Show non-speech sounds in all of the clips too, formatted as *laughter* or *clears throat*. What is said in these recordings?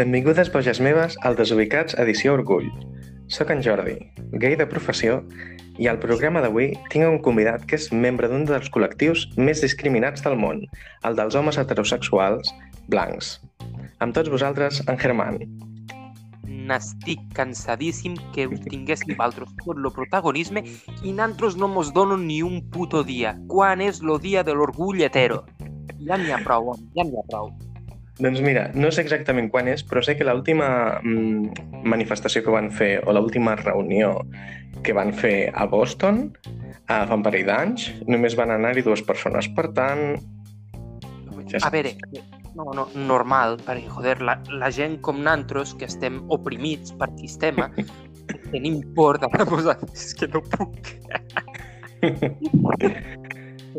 Benvingudes, boges meves, al Desubicats Edició Orgull. Soc en Jordi, gay de professió, i al programa d'avui tinc un convidat que és membre d'un dels col·lectius més discriminats del món, el dels homes heterosexuals blancs. Amb tots vosaltres, en Germán. N'estic cansadíssim que tinguéssim altres tot lo protagonisme i nantros no mos donen ni un puto dia. Quan és lo dia de l'orgull hetero? Ja n'hi ha prou, ja n'hi ha prou. Doncs mira, no sé exactament quan és, però sé que l'última mm, manifestació que van fer, o l'última reunió que van fer a Boston, a fa un parell d'anys, només van anar-hi dues persones. Per tant... Ja A veure, no, no, normal, perquè, joder, la, la gent com nantros, que estem oprimits per sistema, *laughs* tenim por d'anar a posar... És que no puc. *laughs*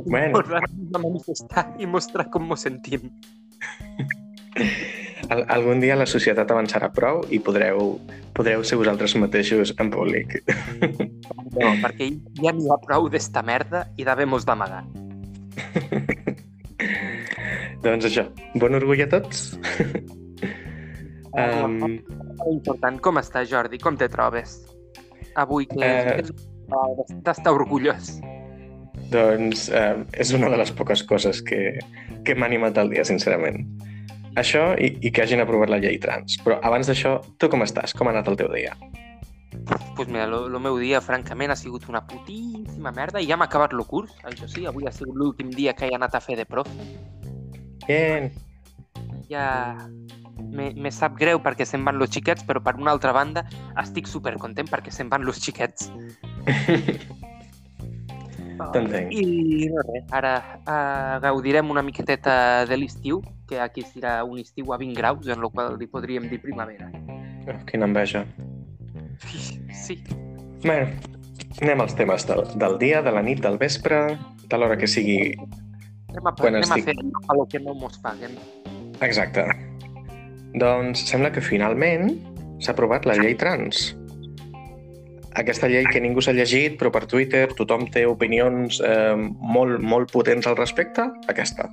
Bueno. Por anar a manifestar i mostrar com mos sentim. *laughs* Al algun dia la societat avançarà prou i podreu, podreu ser vosaltres mateixos en públic. No, perquè ja n'hi ha prou d'esta merda i d'haver-mos d'amagar. doncs això, bon orgull a tots. um, Important, com està, Jordi? Com te trobes? Avui que Eh. és d'estar orgullós. doncs eh, és una de les poques coses que, que m'ha animat el dia, sincerament. Això i, i que hagin aprovat la llei trans. Però abans d'això, tu com estàs? Com ha anat el teu dia? pues mira, el meu dia, francament, ha sigut una putíssima merda i ja m'ha acabat el curs. Això sí, avui ha sigut l'últim dia que he anat a fer de profe. Bien. Ja me, me sap greu perquè se'n van los xiquets, però per una altra banda estic supercontent perquè se'n van los xiquets. *laughs* T'entenc. I no res, ara uh, gaudirem una miqueteta de l'estiu, que aquí serà un estiu a 20 graus, en el qual li podríem dir primavera. Quina enveja. Sí, Bé, anem als temes del, del dia, de la nit, del vespre, de l'hora que sigui anem a, Quan anem a estic- fer a lo que no mos paguen. Exacte. Doncs sembla que finalment s'ha aprovat la llei trans. Aquesta llei que ningú s'ha llegit, però per Twitter tothom té opinions eh, molt, molt potents al respecte, aquesta.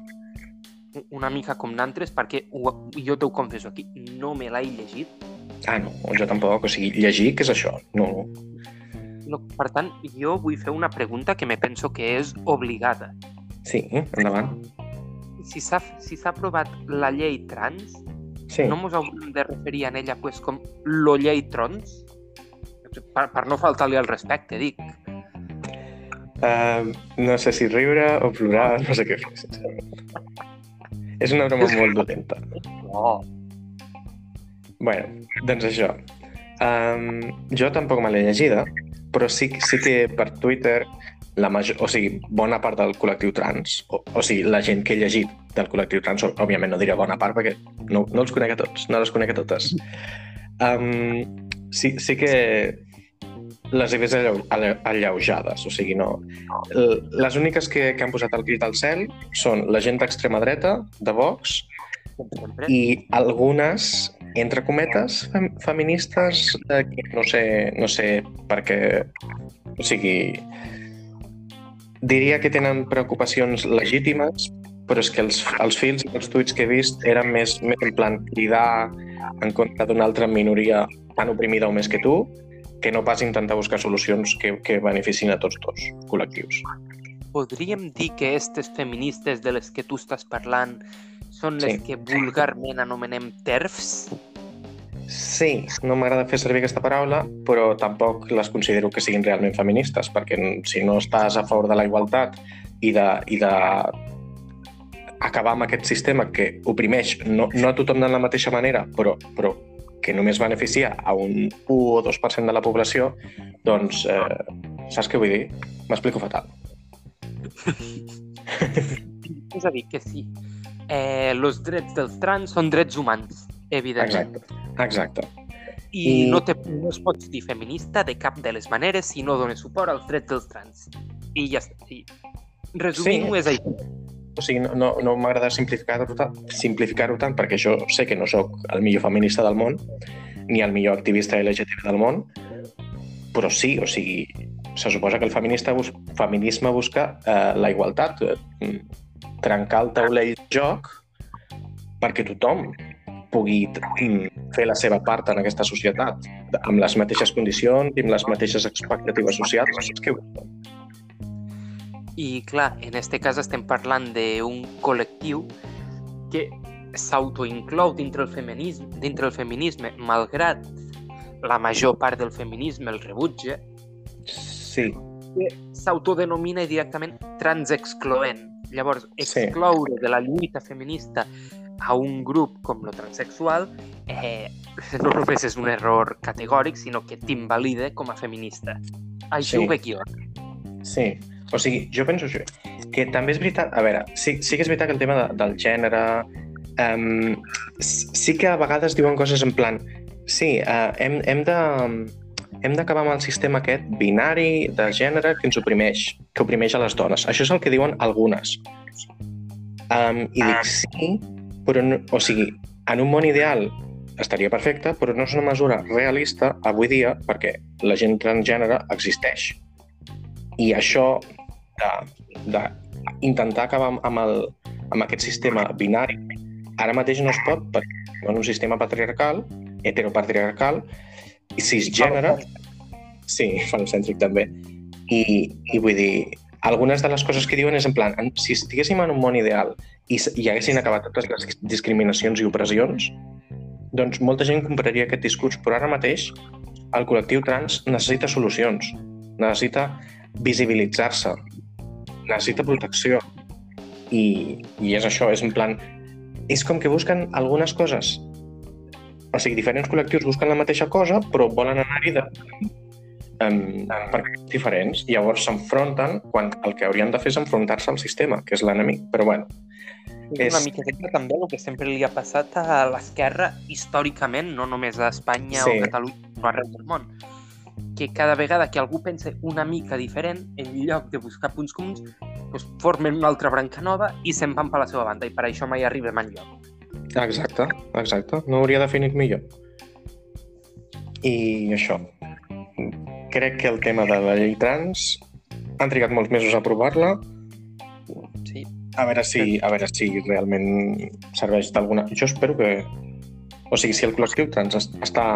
Una mica com nantres, perquè ho, jo t'ho confesso aquí, no me l'he llegit. Ah, no, jo tampoc. O sigui, llegir, què és això? No. No, per tant, jo vull fer una pregunta que me penso que és obligada. Sí, endavant. Si s'ha si aprovat la llei trans, Sí. no mos hauríem de referir a ella pues, com lo llei trons? Per, per no faltar-li al respecte, dic. Uh, no sé si riure o plorar, no sé què fer, sincerament. És una broma molt dolenta. No. bueno, doncs això. Um, jo tampoc me l'he llegida, però sí, sí que per Twitter la major, o sigui, bona part del col·lectiu trans, o, o sigui, la gent que he llegit del col·lectiu trans, òbviament no diré bona part perquè no, no els conec a tots, no les conec a totes. Um, sí, sí que les vist alleu, alle- alleujades, o sigui, no... Les úniques que, que han posat el crit al cel són la gent d'extrema dreta, de Vox, i algunes, entre cometes, fem feministes, eh, no sé, no sé per què... O sigui, diria que tenen preocupacions legítimes, però és que els, els fils i els tuits que he vist eren més, més en plan cridar en contra d'una altra minoria tan oprimida o més que tu, que no pas intentar buscar solucions que, que beneficin a tots dos col·lectius. Podríem dir que aquestes feministes de les que tu estàs parlant són les Sí. que vulgarment anomenem TERFs? Sí, no m'agrada fer servir aquesta paraula, però tampoc les considero que siguin realment feministes, perquè si no estàs a favor de la igualtat i de, i de acabar amb aquest sistema que oprimeix no, no a tothom de la mateixa manera, però, però que només beneficia a un 1 o 2% de la població, doncs eh, saps què vull dir? M'explico fatal. *laughs* És a dir, que sí, eh, els drets dels trans són drets humans, evidentment. Exacte. Exacte. I, I- no, te, no es pots dir feminista de cap de les maneres si no dones suport als drets dels trans. I ja està. I resumint-ho Sí. és això. O sigui, no, no, no m'agrada simplificar-ho tant, simplificar tant perquè jo sé que no sóc el millor feminista del món ni el millor activista LGTB del món, però sí, o sigui, se suposa que el feminista bus feminisme busca eh, la igualtat, eh, trencar el taulell de joc perquè tothom pugui mm, fer la seva part en aquesta societat, amb les mateixes condicions i amb les mateixes expectatives socials. Que... I clar, en este cas estem parlant d'un col·lectiu que s'autoinclou dintre el feminisme, dintre el feminisme, malgrat la major part del feminisme el rebutja, Sí, que s'autodenomina directament transexcloent. Llavors, excloure sí. de la lluita feminista a un grup com lo transexual eh, *laughs* no només és un error categòric, sinó que t'invalida com a feminista. Això Sí. ho veig jo. sí. O sigui, jo penso això, que també és veritat... A veure, sí, sí que és veritat que el tema de, del gènere... Um, sí que a vegades diuen coses en plan... Sí, uh, hem, hem de hem d'acabar amb el sistema aquest binari de gènere que ens oprimeix, que oprimeix a les dones. Això és el que diuen algunes. Um, I dic sí, però no, o sigui, en un món ideal estaria perfecte, però no és una mesura realista avui dia perquè la gent transgènere existeix. I això de, de intentar acabar amb, el, amb aquest sistema binari. Ara mateix no es pot perquè en un sistema patriarcal, heteropatriarcal, i cisgènere, sí, falocèntric també, i, i vull dir, algunes de les coses que diuen és en plan, si estiguéssim en un món ideal i, i haguessin acabat totes les discriminacions i opressions, doncs molta gent compraria aquest discurs, però ara mateix el col·lectiu trans necessita solucions, necessita visibilitzar-se, necessita protecció. I, I és això, és en plan... És com que busquen algunes coses. O sigui, diferents col·lectius busquen la mateixa cosa, però volen anar-hi de, um, per diferents. I llavors s'enfronten quan el que haurien de fer és enfrontar-se al sistema, que és l'enemic. Però bueno, És una És- miqueta també el que sempre li ha passat a l'esquerra històricament, no només a Espanya Sí. o Catalunya, sinó arreu del món. Que cada vegada que algú pensa una mica diferent, en lloc de buscar punts comuns, doncs formen una altra branca nova i se'n van per la seva banda, i per això mai arribem enlloc. Exacte, exacte. No hauria definit millor. I això. Crec que el tema de la llei trans han trigat molts mesos a aprovar-la. Sí. A veure si, a veure si realment serveix d'alguna... Jo espero que... O sigui, si el col·lectiu trans es- està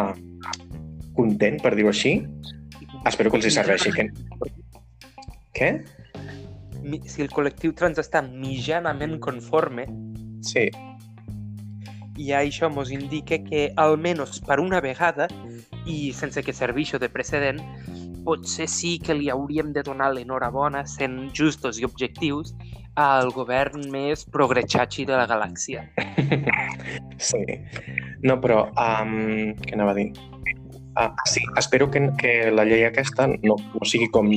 content, per dir-ho així, espero que els hi serveixi. Que... Què? Si el col·lectiu trans està mitjanament conforme, Sí, i això ens indica que almenys per una vegada i sense que serveixi de precedent potser sí que li hauríem de donar l'enhorabona sent justos i objectius al govern més progretxatxi de la galàxia. *laughs* Sí. No, però... Um, què anava a dir? Uh, sí, espero que, que la llei aquesta no, no sigui com,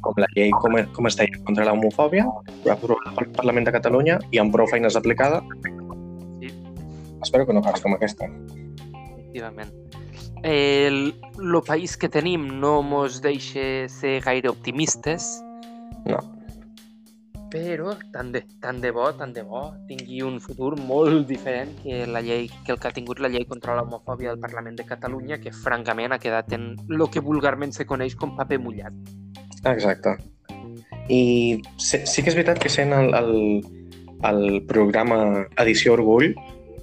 com la llei, com, com es deia, contra l'homofòbia, aprovada pel Parlament de Catalunya i amb prou feines aplicada. Sí. Espero que no faci com aquesta. Efectivament. El, lo país que tenim no mos deixa ser gaire optimistes, No. Però tant de, tant de bo, tant de bo, tingui un futur molt diferent que, la llei, que el que ha tingut la llei contra l'homofòbia del Parlament de Catalunya, que francament ha quedat en el que vulgarment se coneix com paper mullat. Exacte. I sí, sí que és veritat que sent el, el, el programa Edició Orgull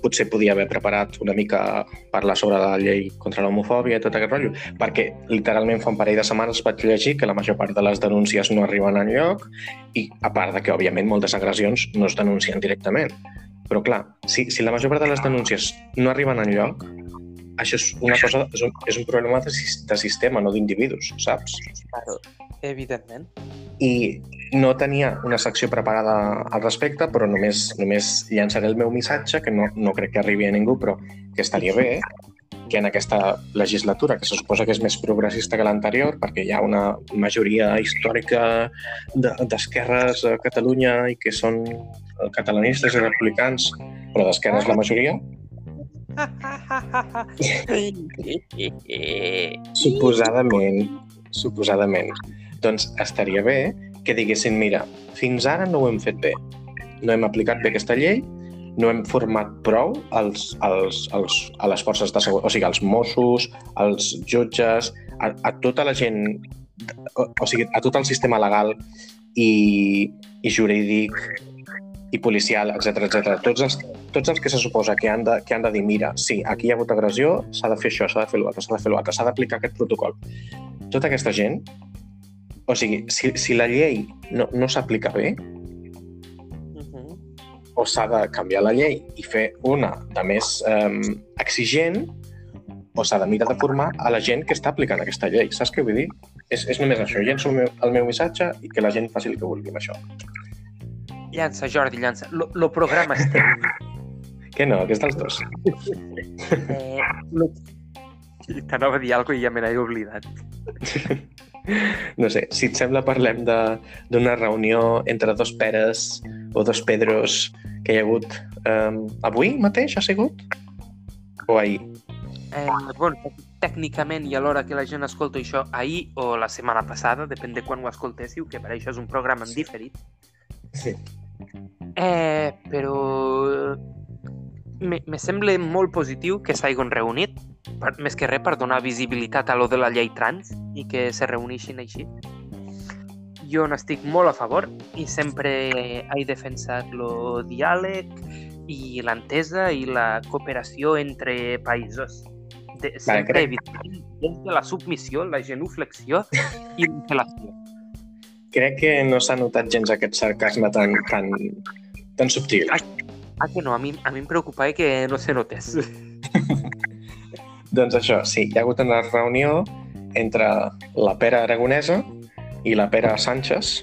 potser podia haver preparat una mica parlar sobre la llei contra l'homofòbia i tot aquest rotllo, perquè literalment fa un parell de setmanes vaig llegir que la major part de les denúncies no arriben enlloc i a part de que, òbviament, moltes agressions no es denuncien directament. Però clar, si, si la major part de les denúncies no arriben enlloc, això és una cosa, és un, és un problema de, de sistema, no d'individus, saps? Claro, evidentment. i no tenia una secció preparada al respecte, però només, només llançaré el meu missatge, que no, no crec que arribi a ningú, però que estaria bé que en aquesta legislatura, que se suposa que és més progressista que l'anterior, perquè hi ha una majoria històrica de- d'esquerres a Catalunya i que són catalanistes i republicans, però d'esquerres la majoria, *laughs* Suposadament, suposadament. Doncs estaria bé que diguessin, mira, fins ara no ho hem fet bé. No hem aplicat bé aquesta llei, no hem format prou els, els, els, a les forces de seguretat, o sigui, als Mossos, als jutges, a, a tota la gent, o, o sigui, a tot el sistema legal i, i jurídic i policial, etc etc. Tots els, tots els que se suposa que han, de, que han de dir, mira, sí, aquí hi ha hagut agressió, s'ha de fer això, s'ha de fer l'altre, s'ha de fer l'altre, s'ha d'aplicar aquest protocol. Tota aquesta gent, o sigui, si, si la llei no, no s'aplica bé, Mhm. o s'ha de canviar la llei i fer una de més um, exigent, o s'ha de mirar de formar a la gent que està aplicant aquesta llei. Saps què vull dir? És, és només això. Llenço el meu, el meu missatge i que la gent faci el que vulgui amb això. Llança, Jordi, llança. Lo, lo programa és teu. *laughs* Que no, que és dels dos. Eh, lo... T'anava a dir alguna cosa i ja me n'he oblidat. *laughs* No sé, si et sembla parlem de- d'una reunió entre dos peres o dos pedros que hi ha hagut um, avui mateix, ha sigut? O ahir? Eh, bueno, tècnicament i a l'hora que la gent escolta això ahir o la setmana passada, depèn de quan ho escoltéssiu, que per això és un programa en diferit. Sí. Eh, però me, me sembla molt positiu que s'hagin reunit, per, més que res per donar visibilitat a lo de la llei trans i que se reuneixin així. Jo n'estic molt a favor i sempre he defensat el diàleg i l'entesa i la cooperació entre països. De, sempre evitant de la submissió, la genuflexió i l'apel·lació. Crec que no s'ha notat gens aquest sarcasme tan, tan, tan subtil. Ah, que no, a mi, a mi em preocupava que no se notés. Doncs això, sí, hi ha hagut una reunió entre la pera aragonesa i la pera Sánchez.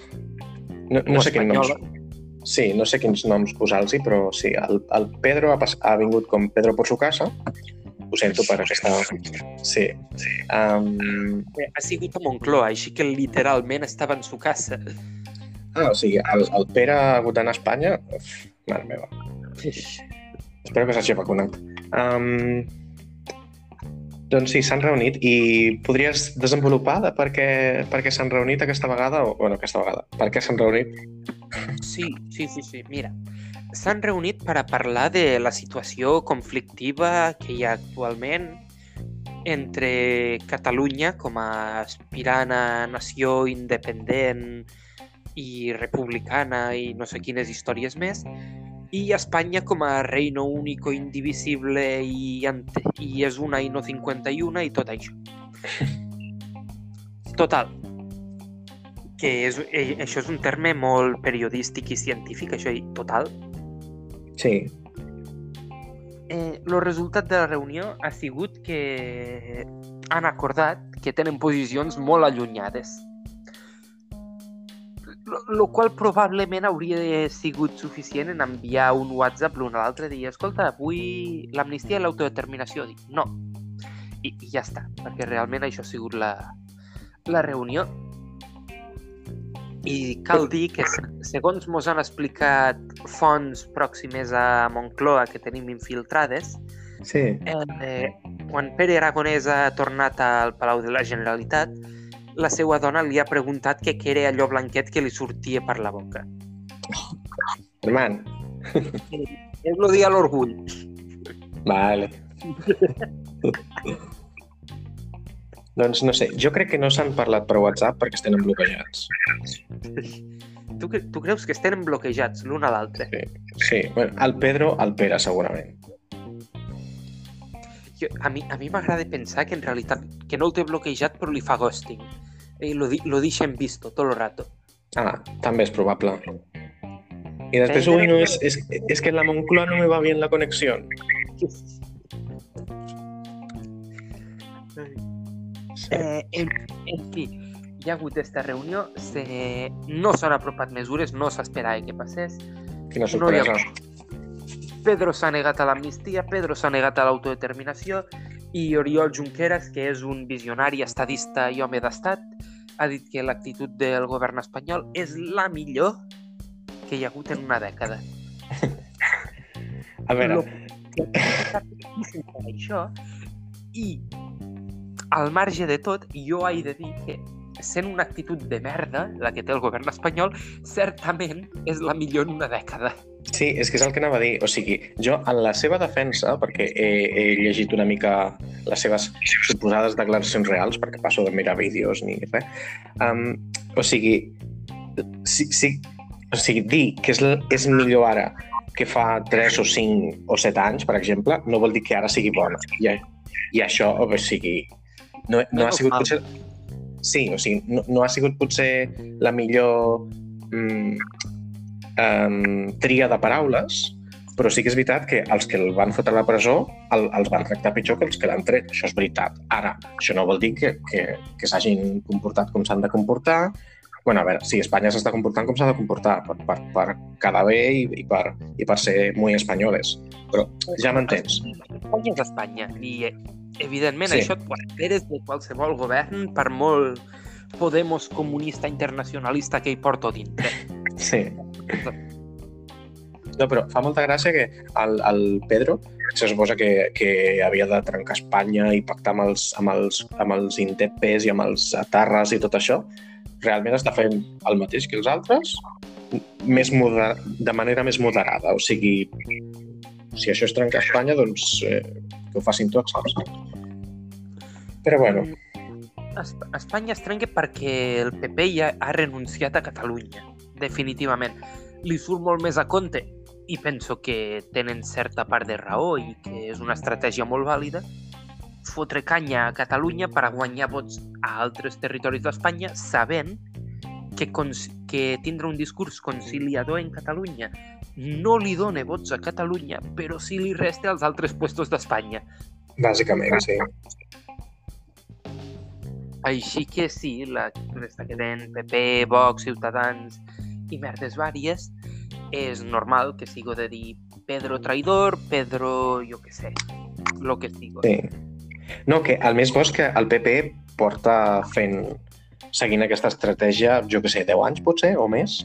No, no sé quins noms... espanyola. Sí, no sé quins noms posar-los, però sí, el, el Pedro ha, pas, ha vingut com Pedro por su casa. Ho sento per aquesta... Sí. Um... Eh, Ha sigut a Moncloa, així que literalment estava en su casa. Ah, o sigui, el, el Pere ha hagut d'anar a Espanya? Uf, mare meva. Espero que s'hagi vacunat. Um, doncs sí, s'han reunit i podries desenvolupar de per què, per què s'han reunit aquesta vegada, o bueno, aquesta vegada, per què s'han reunit? Sí, sí, sí, sí. Mira, s'han reunit per a parlar de la situació conflictiva que hi ha actualment entre Catalunya com a aspirant a nació independent i republicana i no sé quines històries més, i Espanya com a reino único, indivisible i, ante- i és una i no 51 i tot això. Total, que és, eh, això és un terme molt periodístic i científic, això, i total. Sí. Eh, el resultat de la reunió ha sigut que han acordat que tenen posicions molt allunyades. Lo, lo qual probablement hauria sigut suficient en enviar un WhatsApp l'un a l'altre i dir, escolta, vull l'amnistia i l'autodeterminació. Dic, no. I, I ja està, perquè realment això ha sigut la, la reunió. I cal dir que, se- segons mos han explicat fonts pròximes a Moncloa que tenim infiltrades, Sí. eh, quan Pere Aragonès ha tornat al Palau de la Generalitat, la seva dona li ha preguntat què què era allò blanquet que li sortia per la boca. Herman. És el dia de l'orgull. Vale. doncs no sé, jo crec que no s'han parlat per WhatsApp perquè estan bloquejats. Tu, tu creus que estem bloquejats l'un a l'altre? Sí, bueno, el Pedro, el Pere, segurament. Jo- A mi a mi m'agrada pensar que en realitat que no el té bloquejat però li fa ghosting. I lo, di- lo deixa en visto tot el rato. Ah, també és probable. I després, uy, no, es, es, es que en la Moncloa no me va bien la conexión. Sí. *laughs* Eh, en, en fi, hi ha hagut aquesta reunió, se... no s'han apropat mesures, no s'esperava que passés. Quina no hi ha- sorpresa. Pedro s'ha negat a l'amnistia, Pedro s'ha negat a l'autodeterminació i Oriol Junqueras, que és un visionari estadista i home d'estat, ha dit que l'actitud del govern espanyol és la millor que hi ha hagut en una dècada. A veure, Lo- això i al marge de tot, jo he de dir que sent una actitud de merda, la que té el govern espanyol, certament és la millor en una dècada. sí, és que és el que anava a dir. O sigui, jo, en la seva defensa, perquè he, he llegit una mica les seves suposades declaracions reals, perquè passo de mirar vídeos ni res, um, o sigui, sí, sí, o sigui, dir que és, és millor ara que fa 3 o 5 o 7 anys, per exemple, no vol dir que ara sigui bona. I, i això, o sigui, no, no ha sigut potser... Sí, o sigui, no, no ha sigut potser la millor mm, um, tria de paraules, però sí que és veritat que els que el van fotre a la presó el, els van tractar pitjor que els que l'han tret. Això és veritat. Ara, això no vol dir que, que, que s'hagin comportat com s'han de comportar, bueno, a veure, sí, Espanya s'està comportant com s'ha de comportar, per, per, per quedar bé i, i, per, i per ser molt espanyoles. Però ja m'entens. Espanya és Espanya i, evidentment, sí. això et esperes de qualsevol govern, per molt Podemos comunista internacionalista que hi porto dintre. *laughs* Sí. No, però fa molta gràcia que el, el Pedro se suposa que, que havia de trencar Espanya i pactar amb els, amb els, amb els indepes i amb els atarres i tot això, realment està fent el mateix que els altres, més moder... de manera més moderada. O sigui, si això és trencar Espanya, doncs eh, que ho facin tots, saps? Però bueno. Espanya es trenca perquè el PP ja ha renunciat a Catalunya, definitivament. Li surt molt més a compte i penso que tenen certa part de raó i que és una estratègia molt vàlida fotre canya a Catalunya per a guanyar vots a altres territoris d'Espanya sabent que, que tindre un discurs conciliador en Catalunya no li dona vots a Catalunya, però sí li resta als altres puestos d'Espanya. Bàsicament, sí. Així que sí, la resta que tenen PP, Vox, Ciutadans i merdes vàries, és normal que sigo de dir Pedro traidor, Pedro, jo què sé, lo que sigo. Sí. No, que el més bo és que el PP porta fent seguint aquesta estratègia, jo que sé, 10 anys potser o més,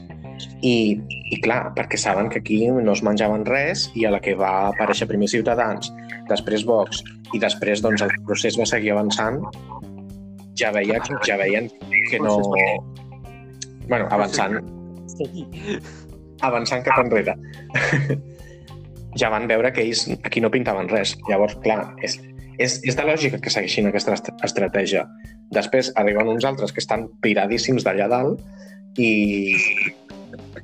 i, i clar, perquè saben que aquí no es menjaven res i a la que va aparèixer primer Ciutadans, després Vox i després doncs, el procés va seguir avançant, ja, veia, ja veien que no... bueno, avançant... Avançant cap enrere. *laughs* ja van veure que ells aquí no pintaven res. Llavors, clar, és, és, és de lògica que segueixin aquesta est estratègia. Després arriben uns altres que estan piradíssims d'allà dalt i,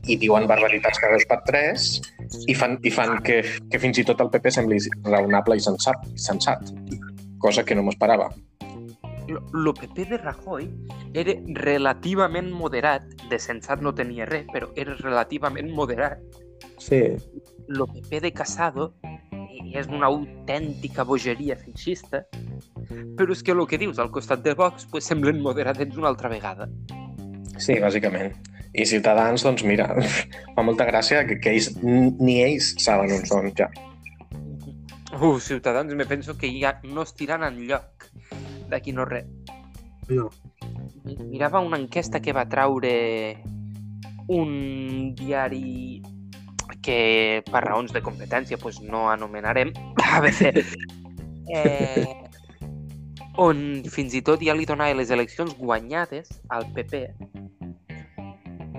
i diuen barbaritats cada dos per tres i fan, i fan que, que fins i tot el PP sembli raonable i sensat, sensat cosa que no m'esperava. El PP de Rajoy era relativament moderat, de sensat no tenia res, però era relativament moderat. Sí. El PP de Casado i és una autèntica bogeria feixista, però és que el que dius al costat de Vox pues, semblen moderadets una altra vegada. Sí, bàsicament. I Ciutadans, doncs mira, *laughs* fa molta gràcia que, que ells, ni ells saben on són ja. Uh, Ciutadans, me penso que ja no estiran en lloc d'aquí no res. No. Mirava una enquesta que va traure un diari que per raons de competència pues, no anomenarem, *laughs* a veure, *laughs* eh, on fins i tot ja li donava les eleccions guanyades al PP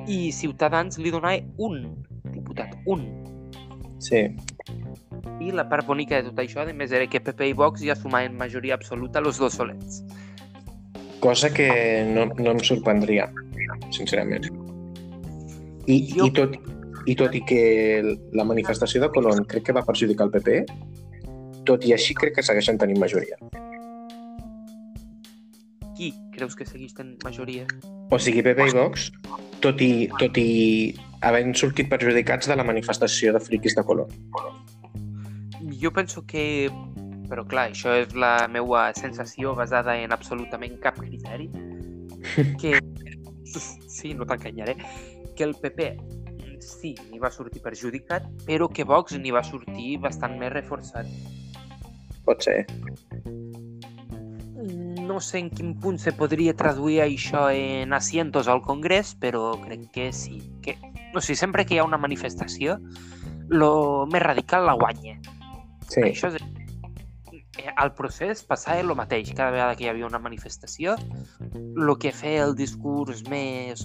i Ciutadans li donava un diputat, un. Sí. I la part bonica de tot això, a més, era que PP i Vox ja sumaven majoria absoluta los dos solets. Cosa que no, no em sorprendria, sincerament. I, jo... i tot, i tot i que la manifestació de Colón crec que va perjudicar el PP, tot i així crec que segueixen tenint majoria. Qui creus que segueix tenint majoria? O sigui, PP i Vox, tot i, tot i havent sortit perjudicats de la manifestació de friquis de Colón. Jo penso que però clar, això és la meva sensació basada en absolutament cap criteri, *laughs* que, sí, no t'enganyaré, que el PP sí, n'hi va sortir perjudicat, però que Vox n'hi va sortir bastant més reforçat. Pot ser. No sé en quin punt se podria traduir això en asientos al Congrés, però crec que sí. Que, no sé, sempre que hi ha una manifestació, lo més radical la guanya. Sí. Això és... Al procés passava el mateix. Cada vegada que hi havia una manifestació, el que feia el discurs més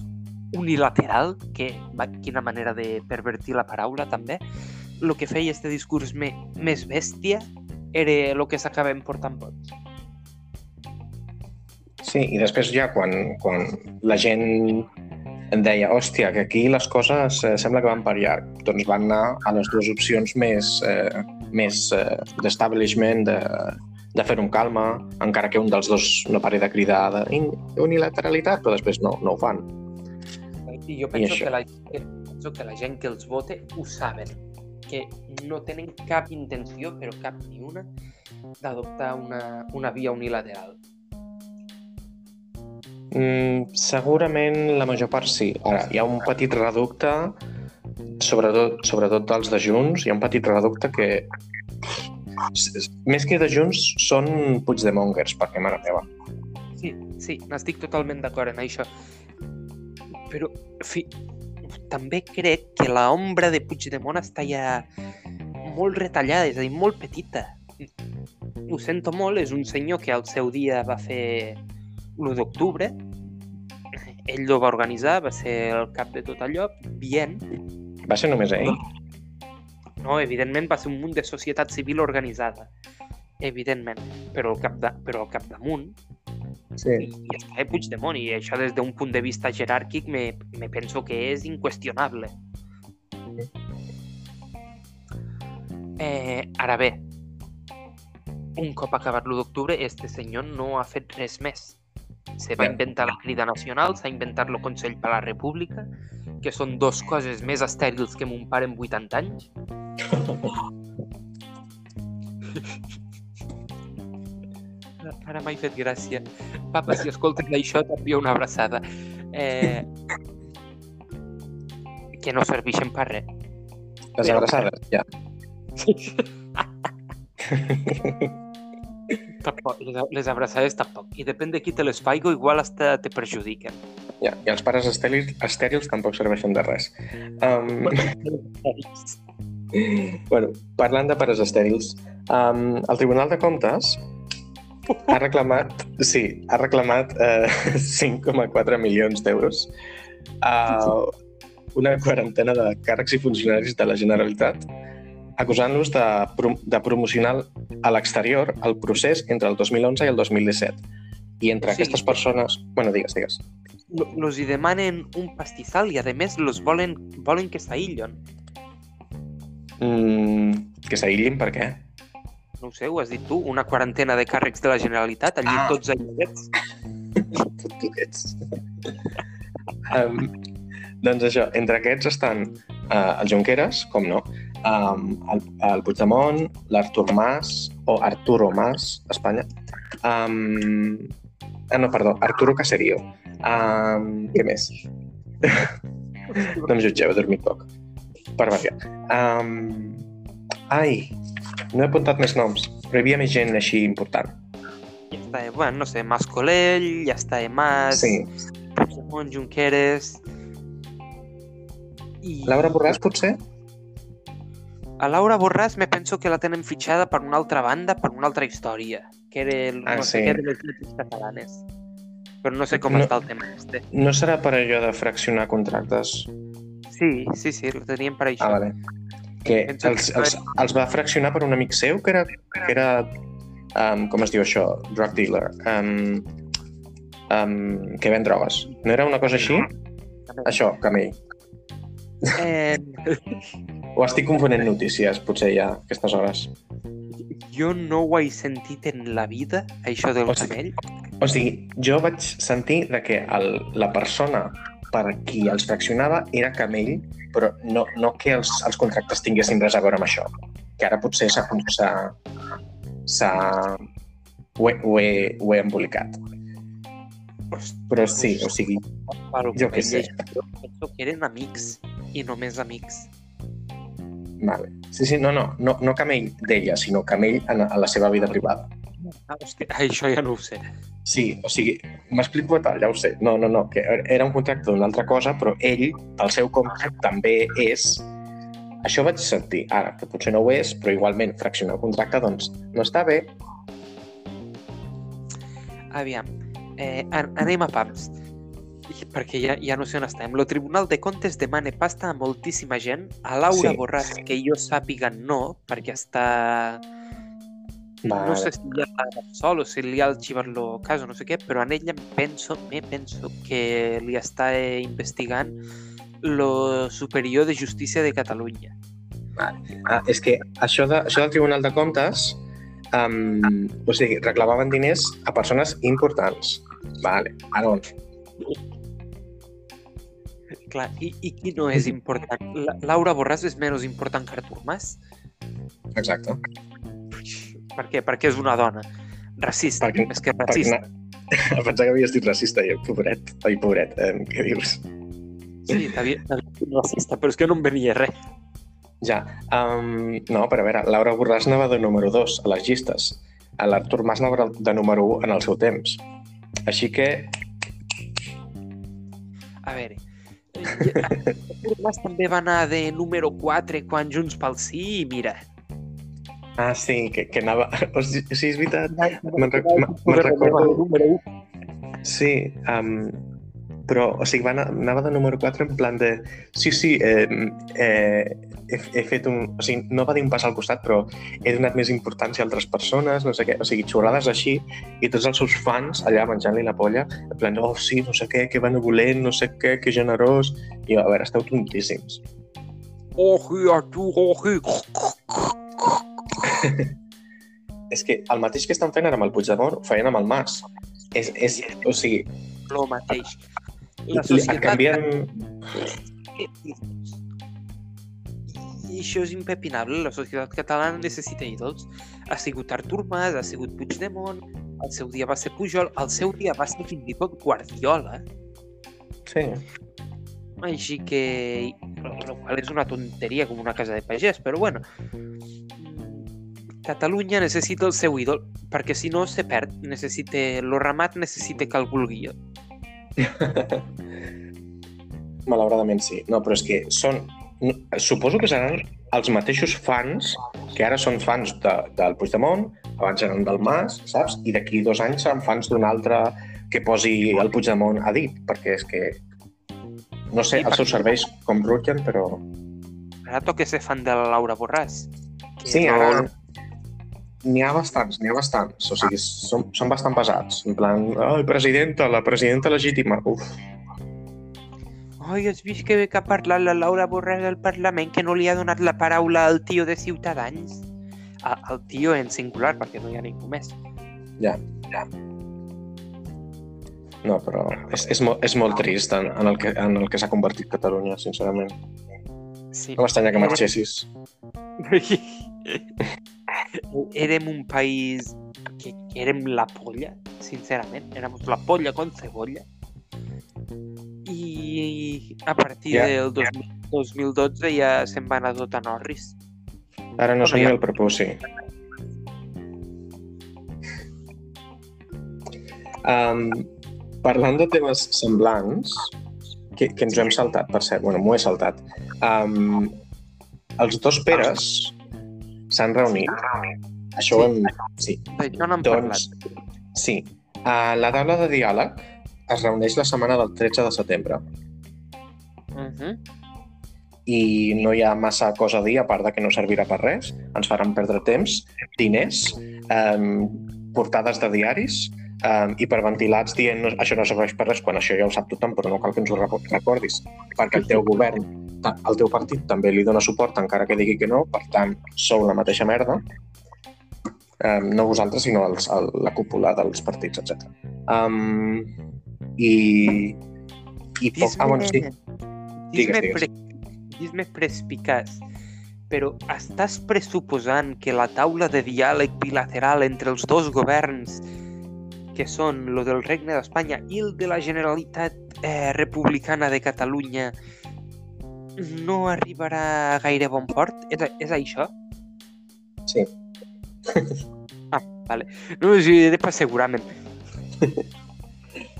unilateral, que va, quina manera de pervertir la paraula també, el que feia este discurs me, més bèstia era el que s'acaben portant vots. Sí, i després ja quan, quan la gent em deia, hòstia, que aquí les coses eh, sembla que van per llarg. Doncs van anar a les dues opcions més, eh, més eh, d'establishment, de, de fer-ho amb calma, encara que un dels dos no pari de cridar de unilateralitat, però després no, no ho fan. I jo penso, que la, penso que la gent que els vote ho saben, que no tenen cap intenció, però cap ni una, d'adoptar una, una via unilateral. Mm, segurament la major part sí. Ara, hi ha un petit reducte, sobretot, sobretot dels de Junts, hi ha un petit reducte que més que de Junts són Puigdemongers, perquè mare meva. Sí, sí, n'estic totalment d'acord en això. Però fi, també crec que la ombra de Puigdemont està ja molt retallada, és a dir, molt petita. Ho sento molt, és un senyor que al seu dia va fer l'1 d'octubre, ell ho va organitzar, va ser el cap de tot allò, bien. Va ser només ell? No, evidentment va ser un munt de societat civil organitzada, evidentment, però al, cap de, però al capdamunt sí. i, està Puigdemont, i això des d'un punt de vista jeràrquic me, me penso que és inqüestionable. Eh, ara bé, un cop acabat l'1 d'octubre, este senyor no ha fet res més. Se va inventar la crida nacional, s'ha inventat el Consell per la República, que són dos coses més estèrils que mon pare amb 80 anys. Ara m'ha fet gràcia. Papa, si escoltes això, t'envio una abraçada. Eh... Que no serveixen per res. Les abraçades, ja. *laughs* tampoc, les, les abraçades tampoc. I depèn de qui te les faigo, igual hasta te perjudiquen. Ja, i els pares estèrils, estèrils tampoc serveixen de res. Um... *laughs* *laughs* bueno, parlant de pares estèrils, um, el Tribunal de Comptes *laughs* ha reclamat, sí, ha reclamat eh, *laughs* 5,4 milions d'euros a una quarantena de càrrecs i funcionaris de la Generalitat acusant-los de, de promocionar a l'exterior el procés entre el 2011 i el 2017. I entre sí. aquestes persones... Bueno, digues, digues. Los hi demanen un pastissal i, a més, los volen, volen que s'aïllen. Mm, que s'aïllin per què? No ho sé, ho has dit tu. Una quarantena de càrrecs de la Generalitat, allí ah. tots aïllets. Tots um, doncs això, entre aquests estan uh, el Junqueras, com no, um, el, el Puigdemont, l'Artur Mas, o Arturo Mas, Espanya. Um, ah, no, perdó, Arturo Caserio. Um, què més? *laughs* no em jutgeu, he dormit poc. Per variar. Um, ai, no he apuntat més noms, però hi havia més gent així important. Ja està, bueno, no sé, Mas Colell, ja està Mas, sí. Puigdemont, Junqueras... I... Laura Borràs, potser? A Laura Borràs me penso que la tenen fitxada per una altra banda, per una altra història, que era el, ah, no sí. sé què de les lletres catalanes. Però no sé com no, està el tema este. No serà per allò de fraccionar contractes? Sí, sí, sí, el tenien per això. Ah, vale. Que els, els, els va fraccionar per un amic seu que era, que era um, com es diu això? Drug dealer. Um, um, que ven drogues. No era una cosa així? Això, camell. Eh... *laughs* O estic confonent notícies, potser ja, a aquestes hores. Jo no ho he sentit en la vida, això del o sigui, camell. O sigui, jo vaig sentir de que el, la persona per qui els fraccionava era camell, però no, no que els, els contractes tinguessin res a veure amb això. Que ara potser s'ha... s'ha ho, he, ho, he, ho he embolicat. Però sí, o sigui, jo què sé. Penso que eren amics i només amics. Vale. Sí, sí, no, no, no, no camell d'ella, sinó camell en, en la seva vida privada. Ah, hòstia, *laughs* això ja no ho sé. Sí, o sigui, m'explico tal, ja ho sé. No, no, no, que era un contracte d'una altra cosa, però ell, pel seu compte, també és... Això vaig sentir. Ara, que potser no ho és, però igualment fraccionar el contracte, doncs, no està bé. Aviam, eh, anem a pams perquè ja, ja no sé on estem. El Tribunal de Comptes demana pasta a moltíssima gent. A Laura sí. Borràs, que jo sàpiga no, perquè està No sé si li ha sol o si li ha arxivat-lo cas o no sé què, però en ella penso, me penso que li està eh, investigant lo superior de justícia de Catalunya. Ah, és que això, de, això del Tribunal de Comptes, um, o sigui, reclamaven diners a persones importants. Vale, ara on? Clar, i, i qui no és important? La, Laura Borràs és menys important que Artur Mas? Exacte. Per què? Perquè és una dona. Racista, Perquè- més que Perquè racista. na... *laughs* Pensava que havies dit racista, i pobret. Ai, pobret, eh, què dius? Sí, t'havia dit racista, però és que no em venia res. Ja, um, no, però a veure, Laura Borràs anava de número 2 a les llistes. L'Artur Mas anava de número 1 en el seu temps. Així que, A veure, *laughs* Artur Mas també va anar de número 4 quan Junts pel Sí i mira. Ah, sí, que, que anava... *laughs* O sigui, sí, és veritat. Me'n rec- me- recordo. Número 1. Sí, um, però, o sigui, va anava de número 4 en plan de... Sí, sí, eh, eh, he, he fet un... O sigui, no va dir un pas al costat, però he donat més importància a altres persones, no sé què. O sigui, xorrades així, i tots els seus fans allà menjant-li la polla, en plan, oh, sí, no sé què, que benevolent, no sé què, que generós... I, a veure, esteu tontíssims. Oji, Artur, oji. *laughs* És que el mateix que estan fent ara amb el Puigdemont ho feien amb el Mas. És, és, o sigui, Lo mateix. La societat... canvien... I això és impepinable. La societat catalana necessita ídols. Ha sigut Artur Mas, ha sigut Puigdemont, el seu dia va ser Pujol, el seu dia va ser fins i tot Guardiola. Sí. Així que... El qual és una tonteria com una casa de pagès, però bueno. Catalunya necessita el seu ídol, perquè si no se perd. Necessita... Lo ramat necessita que el vulgui. *laughs* Malauradament sí. No, però és que són... Suposo que seran els mateixos fans que ara són fans de, del Puigdemont, abans eren del Mas, saps? I d'aquí dos anys seran fans d'un altre que posi el Puigdemont a dit, perquè és que... No sé els seus serveis com rutllen, però... Ara toca ser fan de la Laura Borràs. Sí, no- ara n'hi ha bastants, n'hi ha bastants. O sigui, són, són bastant pesats. En plan, ai, presidenta, la presidenta legítima. Uf, Ai, has vist que bé que ha parlat la Laura Borràs al Parlament que no li ha donat la paraula al tio de Ciutadans? A- Al tio en singular, perquè no hi ha ningú més. ja, ja. No, però és, és, molt, és molt trist en, en el que, en el que s'ha convertit Catalunya, sincerament. Sí. No m'estranya que marxessis. *laughs* érem un país que, érem la polla, sincerament. Éramos la polla con cebolla. I a partir Ja. del 2000, 2012 ja se'n va anar tot a Norris. Ara no Ja. ni el prepuci. Um, parlant de temes semblants, que, que ens ho hem saltat, per cert, bueno, m'ho he saltat. Um, els dos Peres s'han reunit. Això ho hem... Sí, D'això n'hem doncs... parlat. Sí. Uh, la taula de diàleg es reuneix la setmana del 13 de setembre Uh -huh. i no hi ha massa cosa a dir, a part de que no servirà per res. Ens faran perdre temps, diners, um, portades de diaris um, hiperventilats dient no, això no serveix per res, quan això ja ho sap tothom, però no cal que ens ho reco- recordis, perquè el teu govern, el teu partit també li dona suport encara que digui que no, per tant, sou la mateixa merda. Um, no vosaltres, sinó els, el, la cúpula dels partits, etc. Um, I... i poc... Ah, bueno, sí. Digues, Dis-me digues. pre... dis prespicaç, però estàs pressuposant que la taula de diàleg bilateral entre els dos governs, que són lo del Regne d'Espanya i el de la Generalitat eh, Republicana de Catalunya, no arribarà a gaire bon port? És, és això? Sí. *laughs* No, o sigui, era per assegurar-me'n.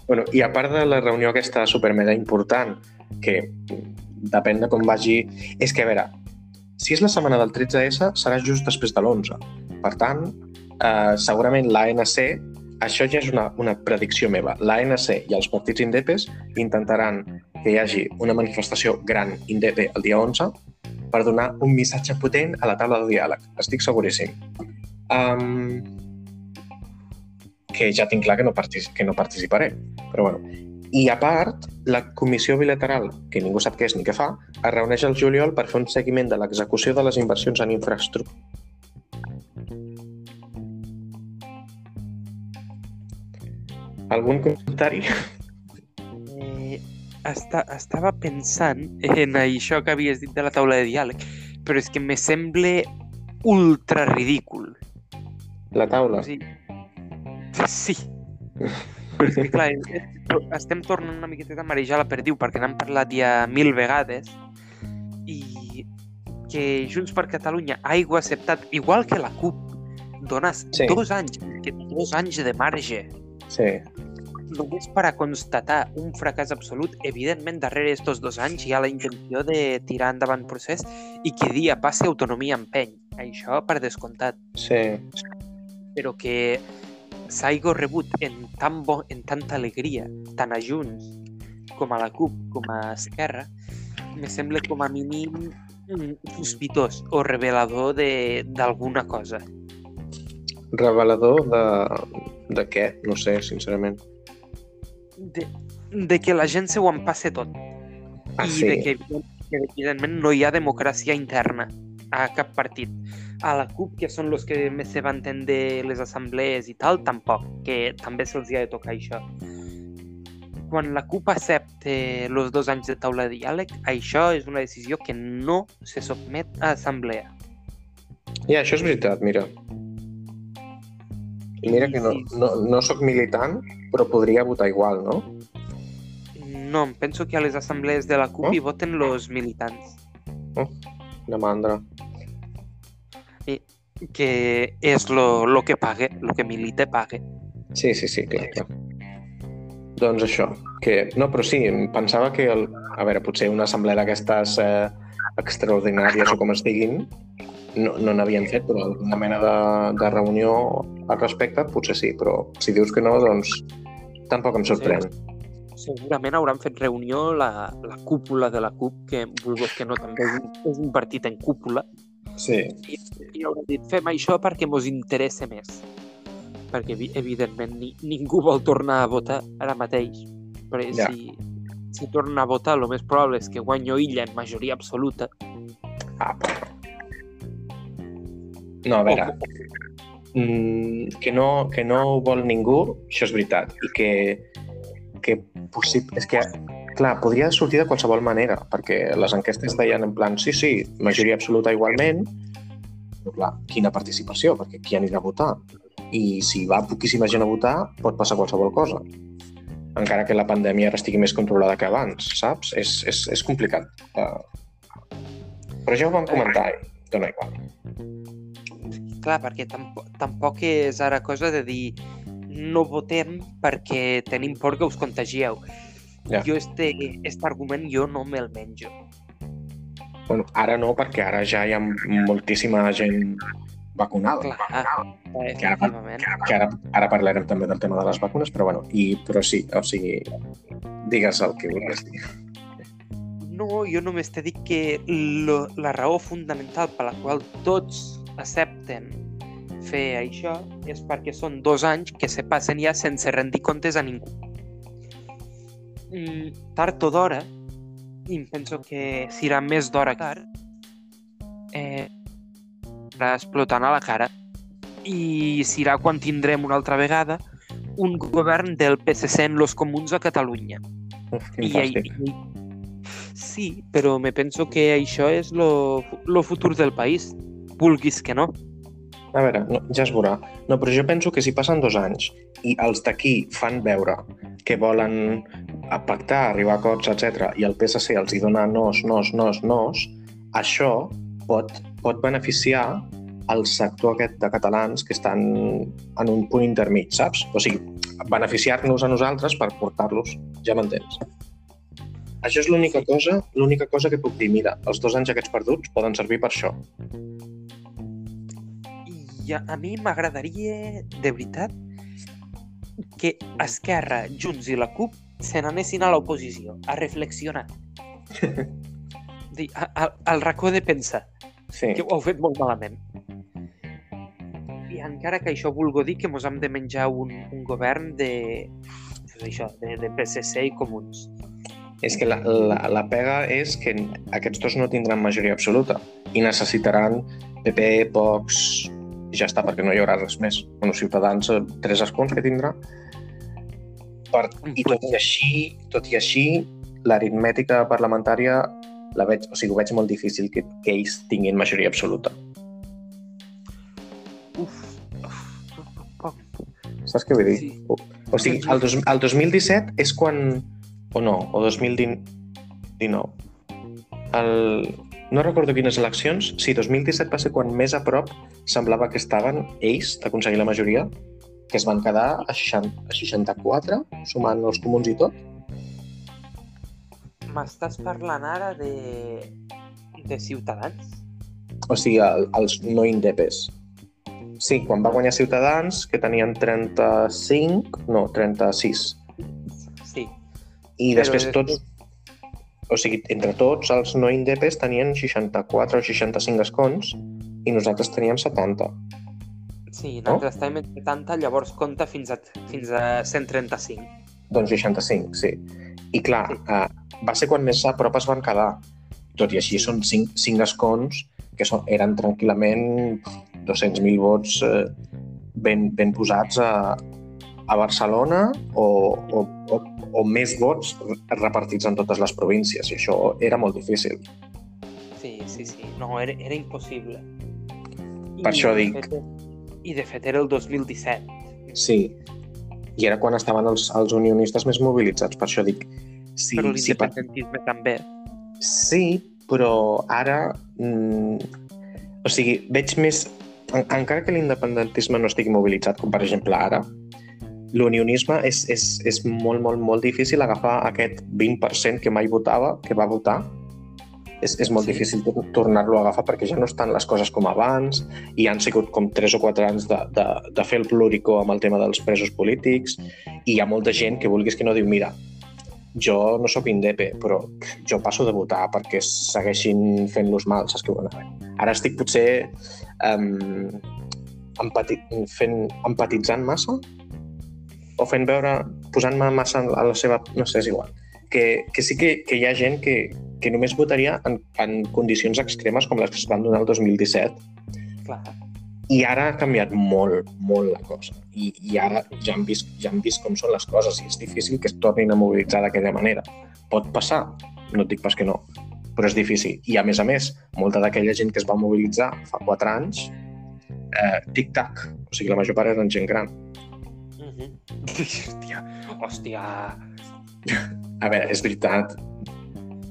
Bueno, I a part de la reunió aquesta super mega important, que depèn de com vagi... És que, a veure, si és la setmana del 13S, serà just després de l'11. Per tant, eh, segurament l'ANC, això ja és una, una predicció meva, l'ANC i els partits indepes intentaran que hi hagi una manifestació gran indepe el dia 11 per donar un missatge potent a la taula de diàleg. Estic seguríssim. Um, que ja tinc clar que no, que no participaré. Però bueno. I a part, la comissió bilateral, que ningú sap què és ni què fa, es reuneix al juliol per fer un seguiment de l'execució de les inversions en infraestructura. Algun comentari? Eh, està, estava pensant en això que havies dit de la taula de diàleg, però és que me sembla ultra ridícul. La taula? O sigui, sí. Però és que, clar, *laughs* estem tornant una miqueta a marejar la perdiu perquè n'hem parlat ja mil vegades i que Junts per Catalunya hagi acceptat, igual que la CUP, donar Sí. dos anys, que dos anys de marge Sí. Només per a constatar un fracàs absolut, evidentment darrere d'estos dos anys hi ha la intenció de tirar endavant procés i que dia passi autonomia empeny. Això per descomptat. Sí. Però que s'hagi rebut en, tan bo, en tanta alegria, tant a Junts com a la CUP com a Esquerra, me sembla com a mínim mm, sospitós o revelador de- d'alguna cosa. Revelador de... de què? No sé, sincerament. De, de que la gent se ho empasse tot. Ah, i sí. de que, que evidentment no hi ha democràcia interna a cap partit. A la CUP, que són els que més se vanten de les assemblees i tal, tampoc, que també se'ls ha de tocar això. Quan la CUP accepta els dos anys de taula de diàleg, això és una decisió que no se sotmet a assemblea. Ja, això és veritat, mira. I mira I que no, no, no sóc militant, però podria votar igual, no? No, em penso que a les assemblees de la CUP Oh. hi voten els militants, De mandra. que és lo, lo que pague, lo que milite pague. Sí, sí, sí, clar, clar. Doncs això, que... No, però sí, pensava que... El... A veure, potser una assemblea d'aquestes eh, extraordinàries o com es diguin, no no n'havien fet, però una mena de, de reunió al respecte, potser sí, però si dius que no, doncs tampoc em sorprèn. Segurament hauran fet reunió la, la cúpula de la CUP, que vulguis que no també és un, partit en cúpula, Sí. i, i hauran dit fem això perquè mos interessa més. Perquè, evi- evidentment, ni, ningú vol tornar a votar ara mateix. Però Ja. si, si torna a votar, el més probable és que guanyo illa en majoria absoluta. Ah, però... No, a veure, mm, que, no, que no ho vol ningú, això és veritat. I que, que possible... És que, clar, podria sortir de qualsevol manera, perquè les enquestes deien en plan, sí, sí, majoria absoluta igualment, però clar, quina participació, perquè qui anirà a votar? I si va poquíssima gent a votar, pot passar qualsevol cosa. Encara que la pandèmia ara estigui més controlada que abans, saps? És, és, és complicat. Uh, però ja ho vam comentar i dona igual. Clar, perquè tampoc, tampoc és ara cosa de dir no votem perquè tenim por que us contagieu. Ja. Jo este, este argument jo no me'l menjo. Bueno, ara no, perquè ara ja hi ha moltíssima gent vacunada. Clar, Que ara, efectivament. que ara, ara parlarem també del tema de les vacunes, però bueno, i, però sí, o sigui, digues el que vulguis dir. No, jo només t'he dit que lo, la raó fundamental per la qual tots accepten fer això és perquè són dos anys que se passen ja sense rendir comptes a ningú. Mm, tard o d'hora, i penso que serà més d'hora que ara, eh, explotant a la cara i serà quan tindrem una altra vegada un govern del PSC en los comuns a Catalunya. Uf, I, i, sí, però me penso que això és lo, lo futur del país, vulguis que no. A veure, no, ja es veurà. No, però jo penso que si passen dos anys i els d'aquí fan veure que volen pactar, arribar a acords, etc i el PSC els hi dona nos, nos, nos, nos, això pot, pot beneficiar el sector aquest de catalans que estan en un punt intermig, saps? O sigui, beneficiar-nos a nosaltres per portar-los, ja m'entens? Això és l'única cosa, l'única cosa que puc dir. Mira, els dos anys aquests perduts poden servir per això. I a, mi m'agradaria, de veritat, que Esquerra, Junts i la CUP se n'anessin a l'oposició, a reflexionar. *laughs* Dir, a, a, al racó de pensar, Sí. que ho heu fet molt malament. I encara que això vulgui dir que mos hem de menjar un, un govern de, pues això, de, de PSC i comuns. És que la, la, la pega és que aquests dos no tindran majoria absoluta i necessitaran PP, Vox, i ja està, perquè no hi haurà res més. Bueno, Ciutadans, eh, tres escons que tindrà. Per, I tot i així, tot i així, l'aritmètica parlamentària la veig, o sigui, ho veig molt difícil que, que ells tinguin majoria absoluta. Uf, uf, uf, Saps què vull dir? Sí. O, o sigui, el, dos, el 2017 és quan... O no, o 2019. El, no recordo quines eleccions. Sí, 2017 va ser quan més a prop semblava que estaven ells d'aconseguir la majoria, que es van quedar a, 60, a 64, sumant els comuns i tot. M'estàs parlant ara de, de Ciutadans? O sigui, el, els no indepes. Sí, quan va guanyar Ciutadans, que tenien 35, no, 36. Sí. I Però després després- tots... O sigui, entre tots, els no indepes tenien 64 o 65 escons i nosaltres teníem 70. Sí, nosaltres no? en 70, llavors compta fins a, fins a 135. Doncs 65, sí. I clar, Sí. eh, va ser quan més a prop es van quedar. Tot i així són 5, 5 escons que són, eren tranquil·lament 200.000 vots eh, ben, ben posats a, a Barcelona o, o, o, o més vots repartits en totes les províncies. I això era molt difícil. Sí, sí, sí. No, era, era impossible. Per això dic. Fet, I de fet era el 2017. Sí. I era quan estaven els, els unionistes més mobilitzats. Per això dic... Sí, però sí, per- l'independentisme també. Sí, però ara... Mm, o sigui, veig més... En, encara que l'independentisme no estigui mobilitzat, com per exemple ara, l'unionisme és, és, és molt, molt, molt difícil agafar aquest 20% que mai votava, que va votar. És, és molt Sí. difícil tor- tornar-lo a agafar perquè ja no estan les coses com abans i han sigut com 3 o 4 anys de, de, de fer el pluricó amb el tema dels presos polítics i hi ha molta gent que vulguis que no diu mira, jo no sóc indepe, però jo passo de votar perquè segueixin fent-los mal, saps què dir? Ara estic potser um, empati fent, empatitzant massa o fent veure, posant-me massa a la seva... No sé, és igual. Que, que sí que, que hi ha gent que, que només votaria en, en condicions extremes com les que es van donar el 2017 Clar. i ara ha canviat molt, molt la cosa. I, i ara ja han, vist, ja han vist com són les coses i és difícil que es tornin a mobilitzar d'aquella manera. Pot passar, no et dic pas que no, però és difícil. I a més a més, molta d'aquella gent que es va mobilitzar fa 4 anys, eh, tic-tac, o sigui, la major part eren gent gran. Uh -huh. Hòstia, hòstia. A veure, és veritat,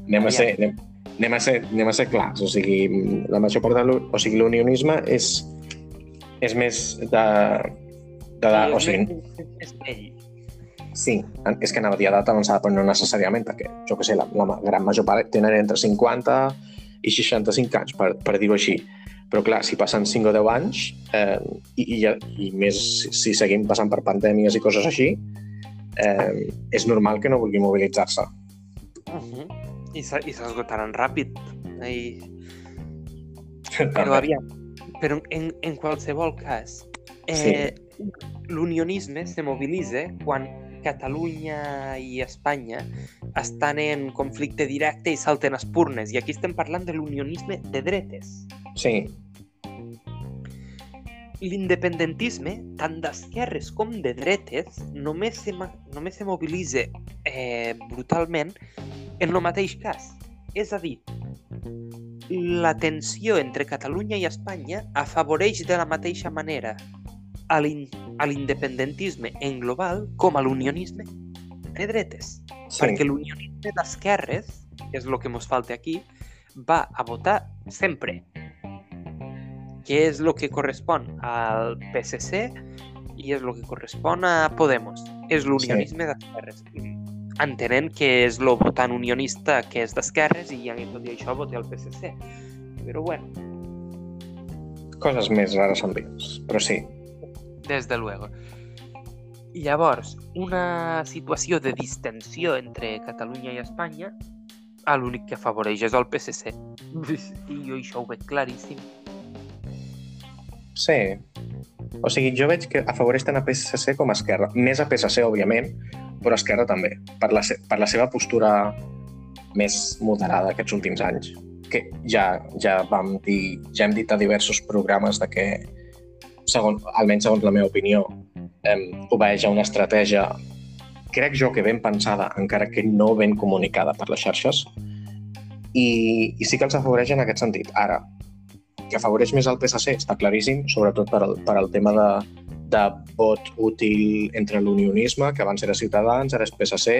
anem a ser, anem, anem a ser, anem a ser clars, o sigui, la major part de o sigui, l'unionisme és, és més de, de, de o sigui, És ell. Sí, és que anava a dir edat avançada, però no necessàriament, perquè, jo que sé, la, la gran major part tenen entre 50 i 65 anys, per, per dir-ho així. Però clar, si passen 5 o 10 anys, eh, i, i, i més si, seguim passant per pandèmies i coses així, eh, és normal que no vulgui mobilitzar-se. Uh -huh. I se- i s'esgotaran ràpid. I... Però aviam, però en, en qualsevol cas, eh, l'unionisme se mobilitza quan Catalunya i Espanya estan en conflicte directe i salten espurnes. I aquí estem parlant de l'unionisme de dretes. Sí, L'independentisme, tant d'esquerres com de dretes, només se, només se mobilitza eh, brutalment en el mateix cas. És a dir, la tensió entre Catalunya i Espanya afavoreix de la mateixa manera a l'in- a l'independentisme en global com a l'unionisme de dretes. sí. Perquè l'unionisme d'esquerres, que és el que ens falta aquí, va a votar sempre. Que és el que correspon al PSC i és el que correspon a Podemos. És l'unionisme d'esquerres. Entenent que és el votant unionista que és d'esquerres i en tot i això vota el PSC. Però bueno, Coses més rares amb ells, però sí. Des de luego. Llavors, una situació de distensió entre Catalunya i Espanya, a l'únic que afavoreix és el PSC. I jo això ho veig claríssim. Sí. O sigui, jo veig que afavoreix tant a PSC com a Esquerra. Més a PSC, òbviament, però a Esquerra també, per la, per la seva postura més moderada aquests últims anys. Que ja, ja vam dir, ja hem dit a diversos programes de que, segon, almenys segons la meva opinió, eh, obeeix a una estratègia crec jo que ben pensada, encara que no ben comunicada per les xarxes, i, i sí que els afavoreix en aquest sentit. Ara, que afavoreix més el PSC està claríssim, sobretot per al, per al tema de, de vot útil entre l'unionisme, que abans era Ciutadans, ara és PSC,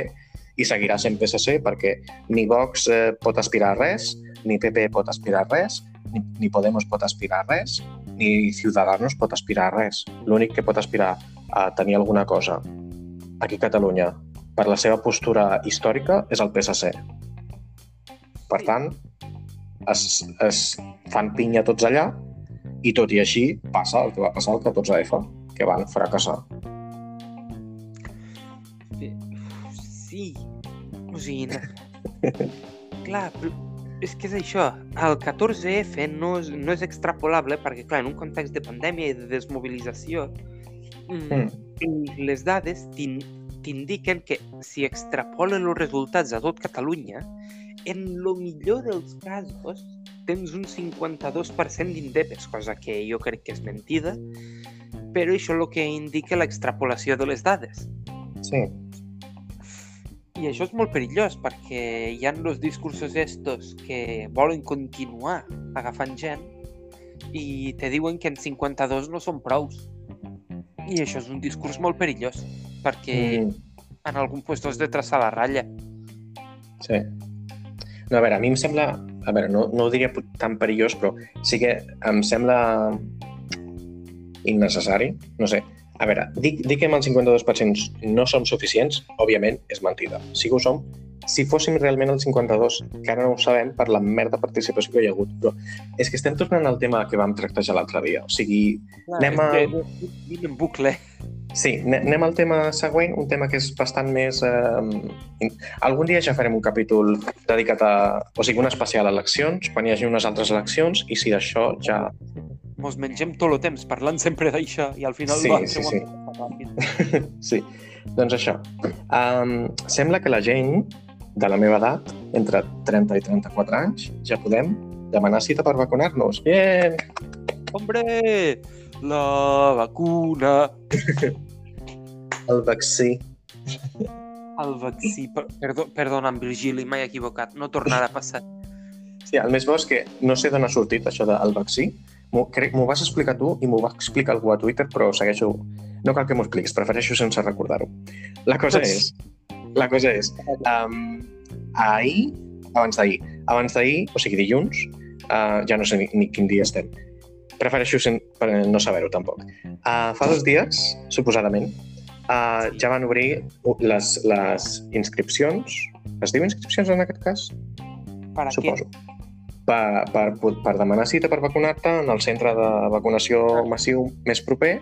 i seguirà sent PSC perquè ni Vox eh, pot aspirar a res, ni PP pot aspirar a res, ni, ni Podemos pot aspirar a res, ni Ciudadanos pot aspirar a res. L'únic que pot aspirar a tenir alguna cosa aquí a Catalunya per la seva postura històrica és el PSC. Per tant, es, es fan pinya tots allà i tot i així passa el que va passar al 14F, que van fracassar. Sí, o sigui... *laughs* Clar, però és que és això, el 14F no és, no és extrapolable perquè, clar, en un context de pandèmia i de desmobilització, mm. les dades t'indiquen que si extrapolen els resultats a tot Catalunya, en lo millor dels casos tens un 52% d'indepes, cosa que jo crec que és mentida, però això és el que indica l'extrapolació de les dades. Sí. I això és molt perillós perquè hi ha els discursos estos que volen continuar agafant gent i te diuen que en 52 no són prous. I això és un discurs molt perillós perquè mm. en algun lloc has de traçar la ratlla. Sí. No, a veure, a mi em sembla... A veure, no, no ho diria tan perillós, però sí que em sembla innecessari. No sé, a veure, dic, dic que amb el 52% no som suficients, òbviament és mentida. Sí que ho som. Si fóssim realment el 52, que ara no ho sabem per la merda participació que hi ha hagut, però és que estem tornant al tema que vam tractar ja l'altre dia. O sigui, Clar, anem a... Que... en bucle. Sí, anem al tema següent, un tema que és bastant més... Eh, algun dia ja farem un capítol dedicat a... O sigui, un especial a eleccions, quan hi hagi unes altres eleccions, i si d'això ja... Mos mengem tot el temps parlant sempre d'això i al final... Sí, sí, sí. *laughs* sí, doncs això. Um, sembla que la gent de la meva edat, entre 30 i 34 anys, ja podem demanar cita per vacunar-nos. Bien! Hombre! La vacuna! *laughs* El vaccí. El vaccí. Perdó, perdona, en Virgili, m'he equivocat. No tornarà a passar. Sí, el més bo és que no sé d'on ha sortit això del vaccí. M'ho vas explicar tu i m'ho va explicar algú a Twitter, però segueixo... No cal que m'ho expliquis, prefereixo sense recordar-ho. La cosa és... La cosa és... Um, ahir, abans d'ahir, abans d'ahir, o sigui dilluns, uh, ja no sé ni, ni quin dia estem, prefereixo sen, per no saber-ho tampoc. Uh, fa dos dies, suposadament, uh, ja van obrir les, les inscripcions. Es diu inscripcions en aquest cas? Per a Suposo. Què? Per, per, per demanar cita per vacunar-te en el centre de vacunació massiu més proper,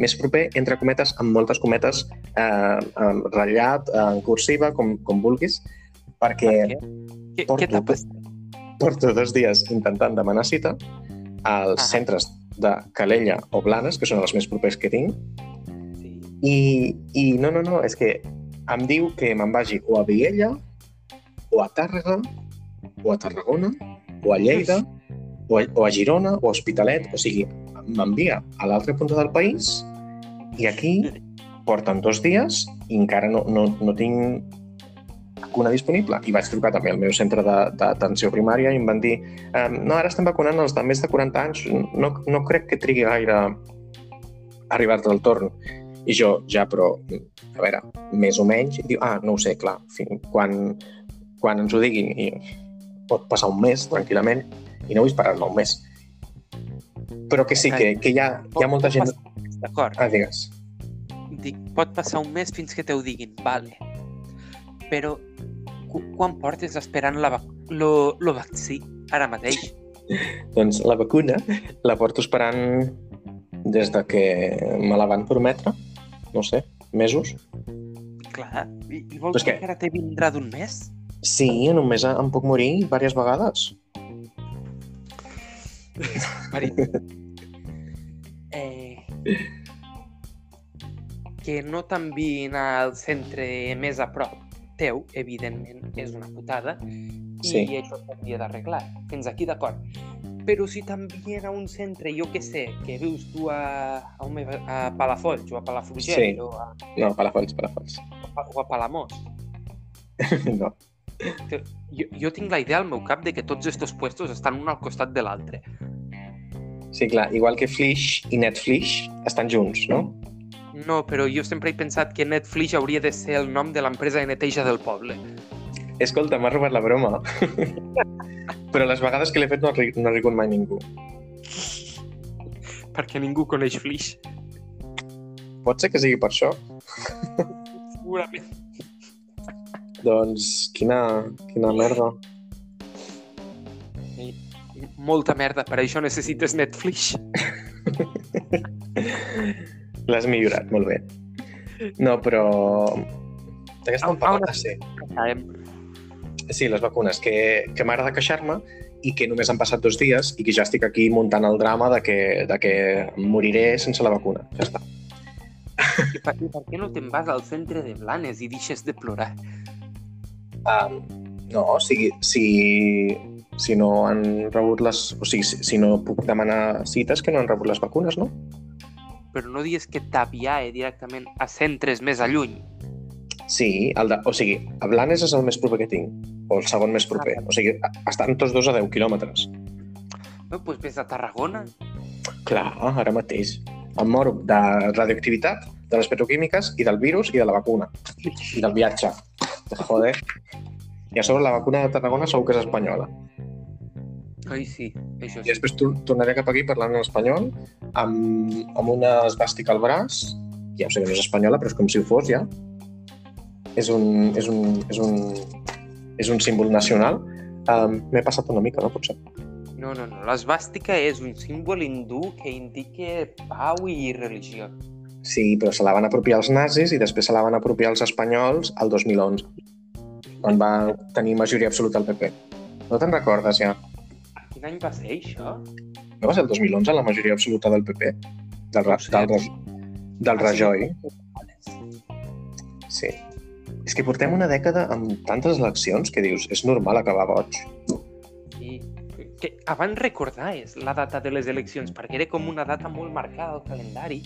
més proper, entre cometes, amb moltes cometes, eh, ratllat, en cursiva, com, com vulguis, perquè per què? porto, què porto dos dies intentant demanar cita als ah. centres de Calella o Blanes, que són els més propers que tinc, i, I no, no, no, és que em diu que me'n vagi o a Viella, o a Tàrrega, o a Tarragona, o a Lleida, o a, o a Girona, o a Hospitalet, o sigui, m'envia a l'altra punta del país i aquí porten dos dies i encara no, no, no tinc vacuna disponible. I vaig trucar també al meu centre d'atenció primària i em van dir ehm, no, ara estem vacunant els de més de 40 anys, no, no crec que trigui gaire arribar-te al torn. I jo ja, però, a veure, més o menys, i diu, ah, no ho sé, clar, fin, quan, quan ens ho diguin, i pot passar un mes, tranquil·lament, i no vull esperar-me un mes. Però que sí, que, que hi, ha, hi ha molta gent... D'acord. Ah, digues. Dic, pot passar un mes fins que te ho diguin, vale. Però quan portes esperant la lo, lo vaccí ara mateix? *laughs* doncs la vacuna la porto esperant des de que me la van prometre no sé, mesos. Clar, i, i vols que... que ara te vindrà d'un mes? Sí, mes em puc morir diverses vegades. Mari... *laughs* eh, que no t'enviïn al centre més a prop teu, evidentment, és una putada, Sí. i això s'hauria d'arreglar. Fins aquí d'acord. Però si t'envien a un centre, jo què sé, que vius tu a, a, un, a Palafolls o a Palafrugell Sí. o, a, No, Palafolls, Palafolls. o a Palamós, *laughs* No. Jo, jo tinc la idea al meu cap de que tots estos puestos estan un al costat de l'altre. Sí, clar, igual que Flish i Netflix estan junts, no? No, però jo sempre he pensat que Netflix hauria de ser el nom de l'empresa de neteja del poble. Escolta, m'has robat la broma. Però les vegades que l'he fet no ha, ri- no ha rigut mai ningú. Perquè ningú coneix Flix. Pot ser que sigui per això? Segurament. Doncs quina, quina merda. Molta merda, per això necessites Netflix. L'has millorat, molt bé. No, però... On- estem parlant? on- Ah, sí. Sabem. sí, les vacunes, que, que m'agrada queixar-me i que només han passat dos dies i que ja estic aquí muntant el drama de que, de que moriré sense la vacuna. Ja està. I per, i per què no te'n vas al centre de Blanes i deixes de plorar? Um, no, o sigui, si, si no han rebut les... O sigui, si, si no puc demanar cites que no han rebut les vacunes, no? Però no digues que t'aviae directament a centres més a lluny. Sí, el de, o sigui, a Blanes és el més proper que tinc, o el segon més proper. O sigui, estan tots dos a 10 quilòmetres. No, doncs vés a Tarragona. Clar, ara mateix. Em moro de radioactivitat, de les petroquímiques i del virus i de la vacuna. I del viatge. Joder. I a sobre la vacuna de Tarragona segur que és espanyola. Ai, sí, això I sí. després tor- tornaré cap aquí parlant en espanyol, amb, amb una esbàstica al braç, ja ho sé que no és espanyola, però és com si ho fos ja. És un, és un, és un, és un símbol nacional. Um, M'he passat una mica, no? Potser. No, no, no. L'esbàstica és un símbol hindú que indica pau i religió. Sí, però se la van apropiar els nazis i després se la van apropiar els espanyols al 2011, quan va tenir majoria absoluta el PP. No te'n recordes, ja? Quin any va ser, això? No va ser el 2011 la majoria absoluta del PP? Del, No sé. del, del Ah, sí. Rajoy? Sí. És que portem una dècada amb tantes eleccions que dius, és normal acabar boig. I que abans recordaves la data de les eleccions, perquè era com una data molt marcada al calendari.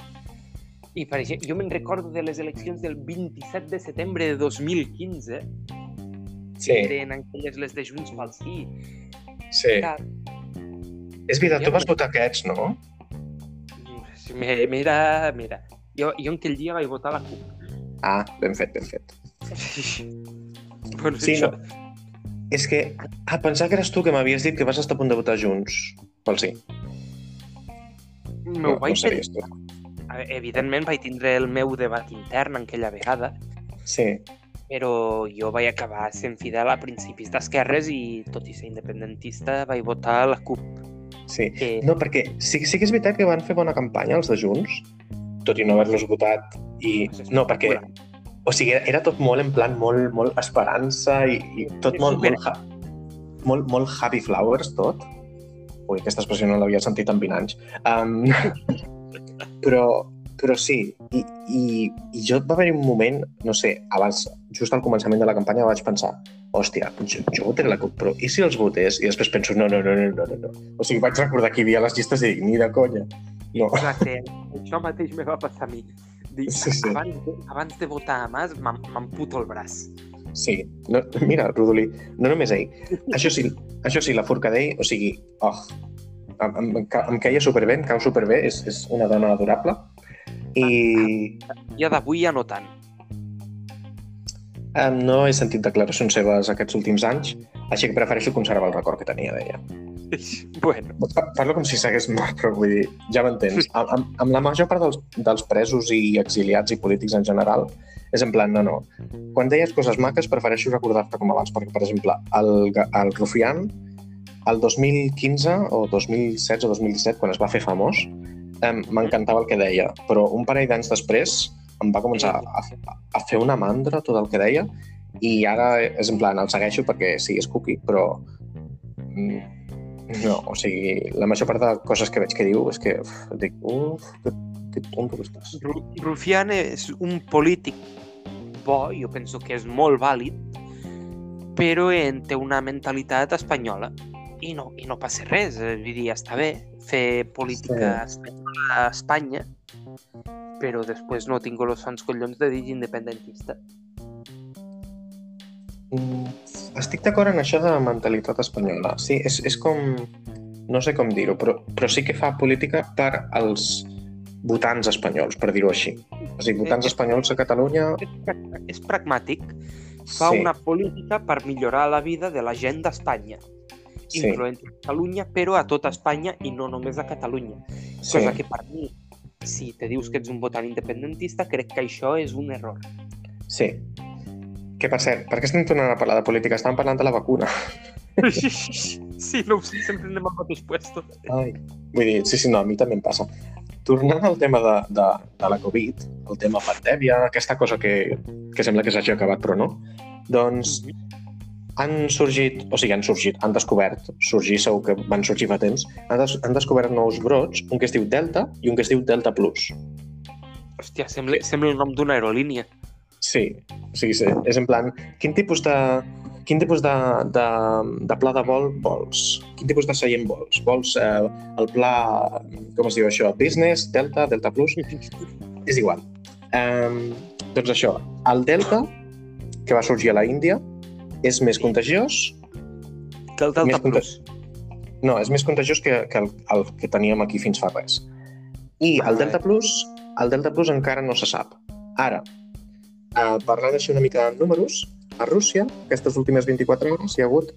I, per exemple, jo me'n recordo de les eleccions del 27 de setembre de 2015, Sí, que eren aquelles les de Junts pel Sí. sí. Que, És veritat, tu vas votar aquests, no? mi- mira, mira, jo, jo en aquell dia vaig votar la CUP. Ah, ben fet, ben fet. bueno, Sí, això, no. És que, ah, pensar que eres tu que m'havies dit que vas estar a punt de votar junts. Pel sí. m'ho No, no vaig sabies tu. A Evidentment vaig tindre el meu debat intern en aquella vegada, Sí, però jo vaig acabar sent fidel a principis d'esquerres i, tot i ser independentista, vaig votar la CUP. sí. Que... No, perquè sí, sí que és veritat que van fer bona campanya els de Junts, tot i no haver-los votat. I... No, perquè o sigui, era, tot molt en plan, molt, molt esperança i, i tot molt, molt, molt, molt happy flowers, tot. Ui, aquesta expressió no l'havia sentit en 20 anys. Um, *laughs* però, però sí, i, i, i jo va haver un moment, no sé, abans, just al començament de la campanya vaig pensar hòstia, jo, jo votaré la CUP, però i si els votés? I després penso, no, no, no, no, no, no. O sigui, vaig recordar que hi havia les llistes i dic, ni de conya. No. Exacte, això mateix me va passar a mi. Dic, Sí, sí. Abans, de, abans de votar a Mas, m'amputo el braç. Sí, no, mira, Rodolí, no només ell. Això sí, això sí, la Forcadell, o sigui, oh, em, em, em, ca- em queia superbé, em cau superbé, és, és una dona adorable. I Ja d'avui ja no tant. eh, no he sentit declaracions seves aquests últims anys, així que prefereixo conservar el record que tenia d'ella. *laughs* bueno, Pa- Parlo com si s'hagués mort, però vull dir, ja m'entens. *laughs* Amb, amb, amb la major part dels, dels presos i exiliats i polítics en general, és en plan, no, no. Quan deies coses maques, prefereixo recordar-te com abans, perquè, per exemple, el, el Rufián, el 2015 o 2016 o 2017, quan es va fer famós, m'encantava el que deia, però un parell d'anys després em va començar a, a, fer una mandra tot el que deia i ara és en plan, el segueixo perquè sí, és cookie, però mm, no, o sigui, la major part de coses que veig que diu és que uf, dic, uf, que, que tonto que estàs. Ru- Rufián és un polític bo, jo penso que és molt vàlid, però en té una mentalitat espanyola. I no, i no passa res, eh, vull dir, està bé fer política espanyola a Espanya, però després no tinc els sants collons de dir independentista. Mm, estic d'acord en això de la mentalitat espanyola. Sí, és, és com... No sé com dir-ho, però, però sí que fa política per als votants espanyols, per dir-ho així. O sigui, votants espanyols a Catalunya... És pragmàtic, fa sí, una política per millorar la vida de la gent d'Espanya, sí, incloent Catalunya, però a tota Espanya i no només a Catalunya. sí. Cosa que per mi, si te dius que ets un votant independentista, crec que això és un error. sí. Que, per cert, per què estem tornant a parlar de política? Estàvem parlant de la vacuna. *laughs* sí, no ho sé, sempre anem al mateix puesto. Ai. Vull dir, sí, sí, no, a mi també em passa. Tornant al tema de, de, de la Covid, el tema pandèmia, aquesta cosa que, que sembla que s'hagi acabat però no, doncs han sorgit, o sigui, han sorgit, han descobert, sorgir segur que van sorgir fa temps, han, des, han descobert nous brots, un que es diu Delta i un que es diu Delta Plus. Hòstia, sembla, sembla el nom d'una aerolínia. Sí, o sigui, sí, és en plan, quin tipus de, quin tipus de, de, de pla de vol vols? Quin tipus de seient vols? Vols eh, el pla, com es diu això, business, Delta, Delta Plus? És igual. Um, doncs això, el Delta, que va sorgir a la Índia, és més contagiós... Que el Delta Plus. No, és més contagiós que, que el, el que teníem aquí fins fa res. I el. Delta Plus, el Delta Plus encara no se sap. Ara, eh, parlant així una mica de números, a Rússia, aquestes últimes 24 hores, hi ha hagut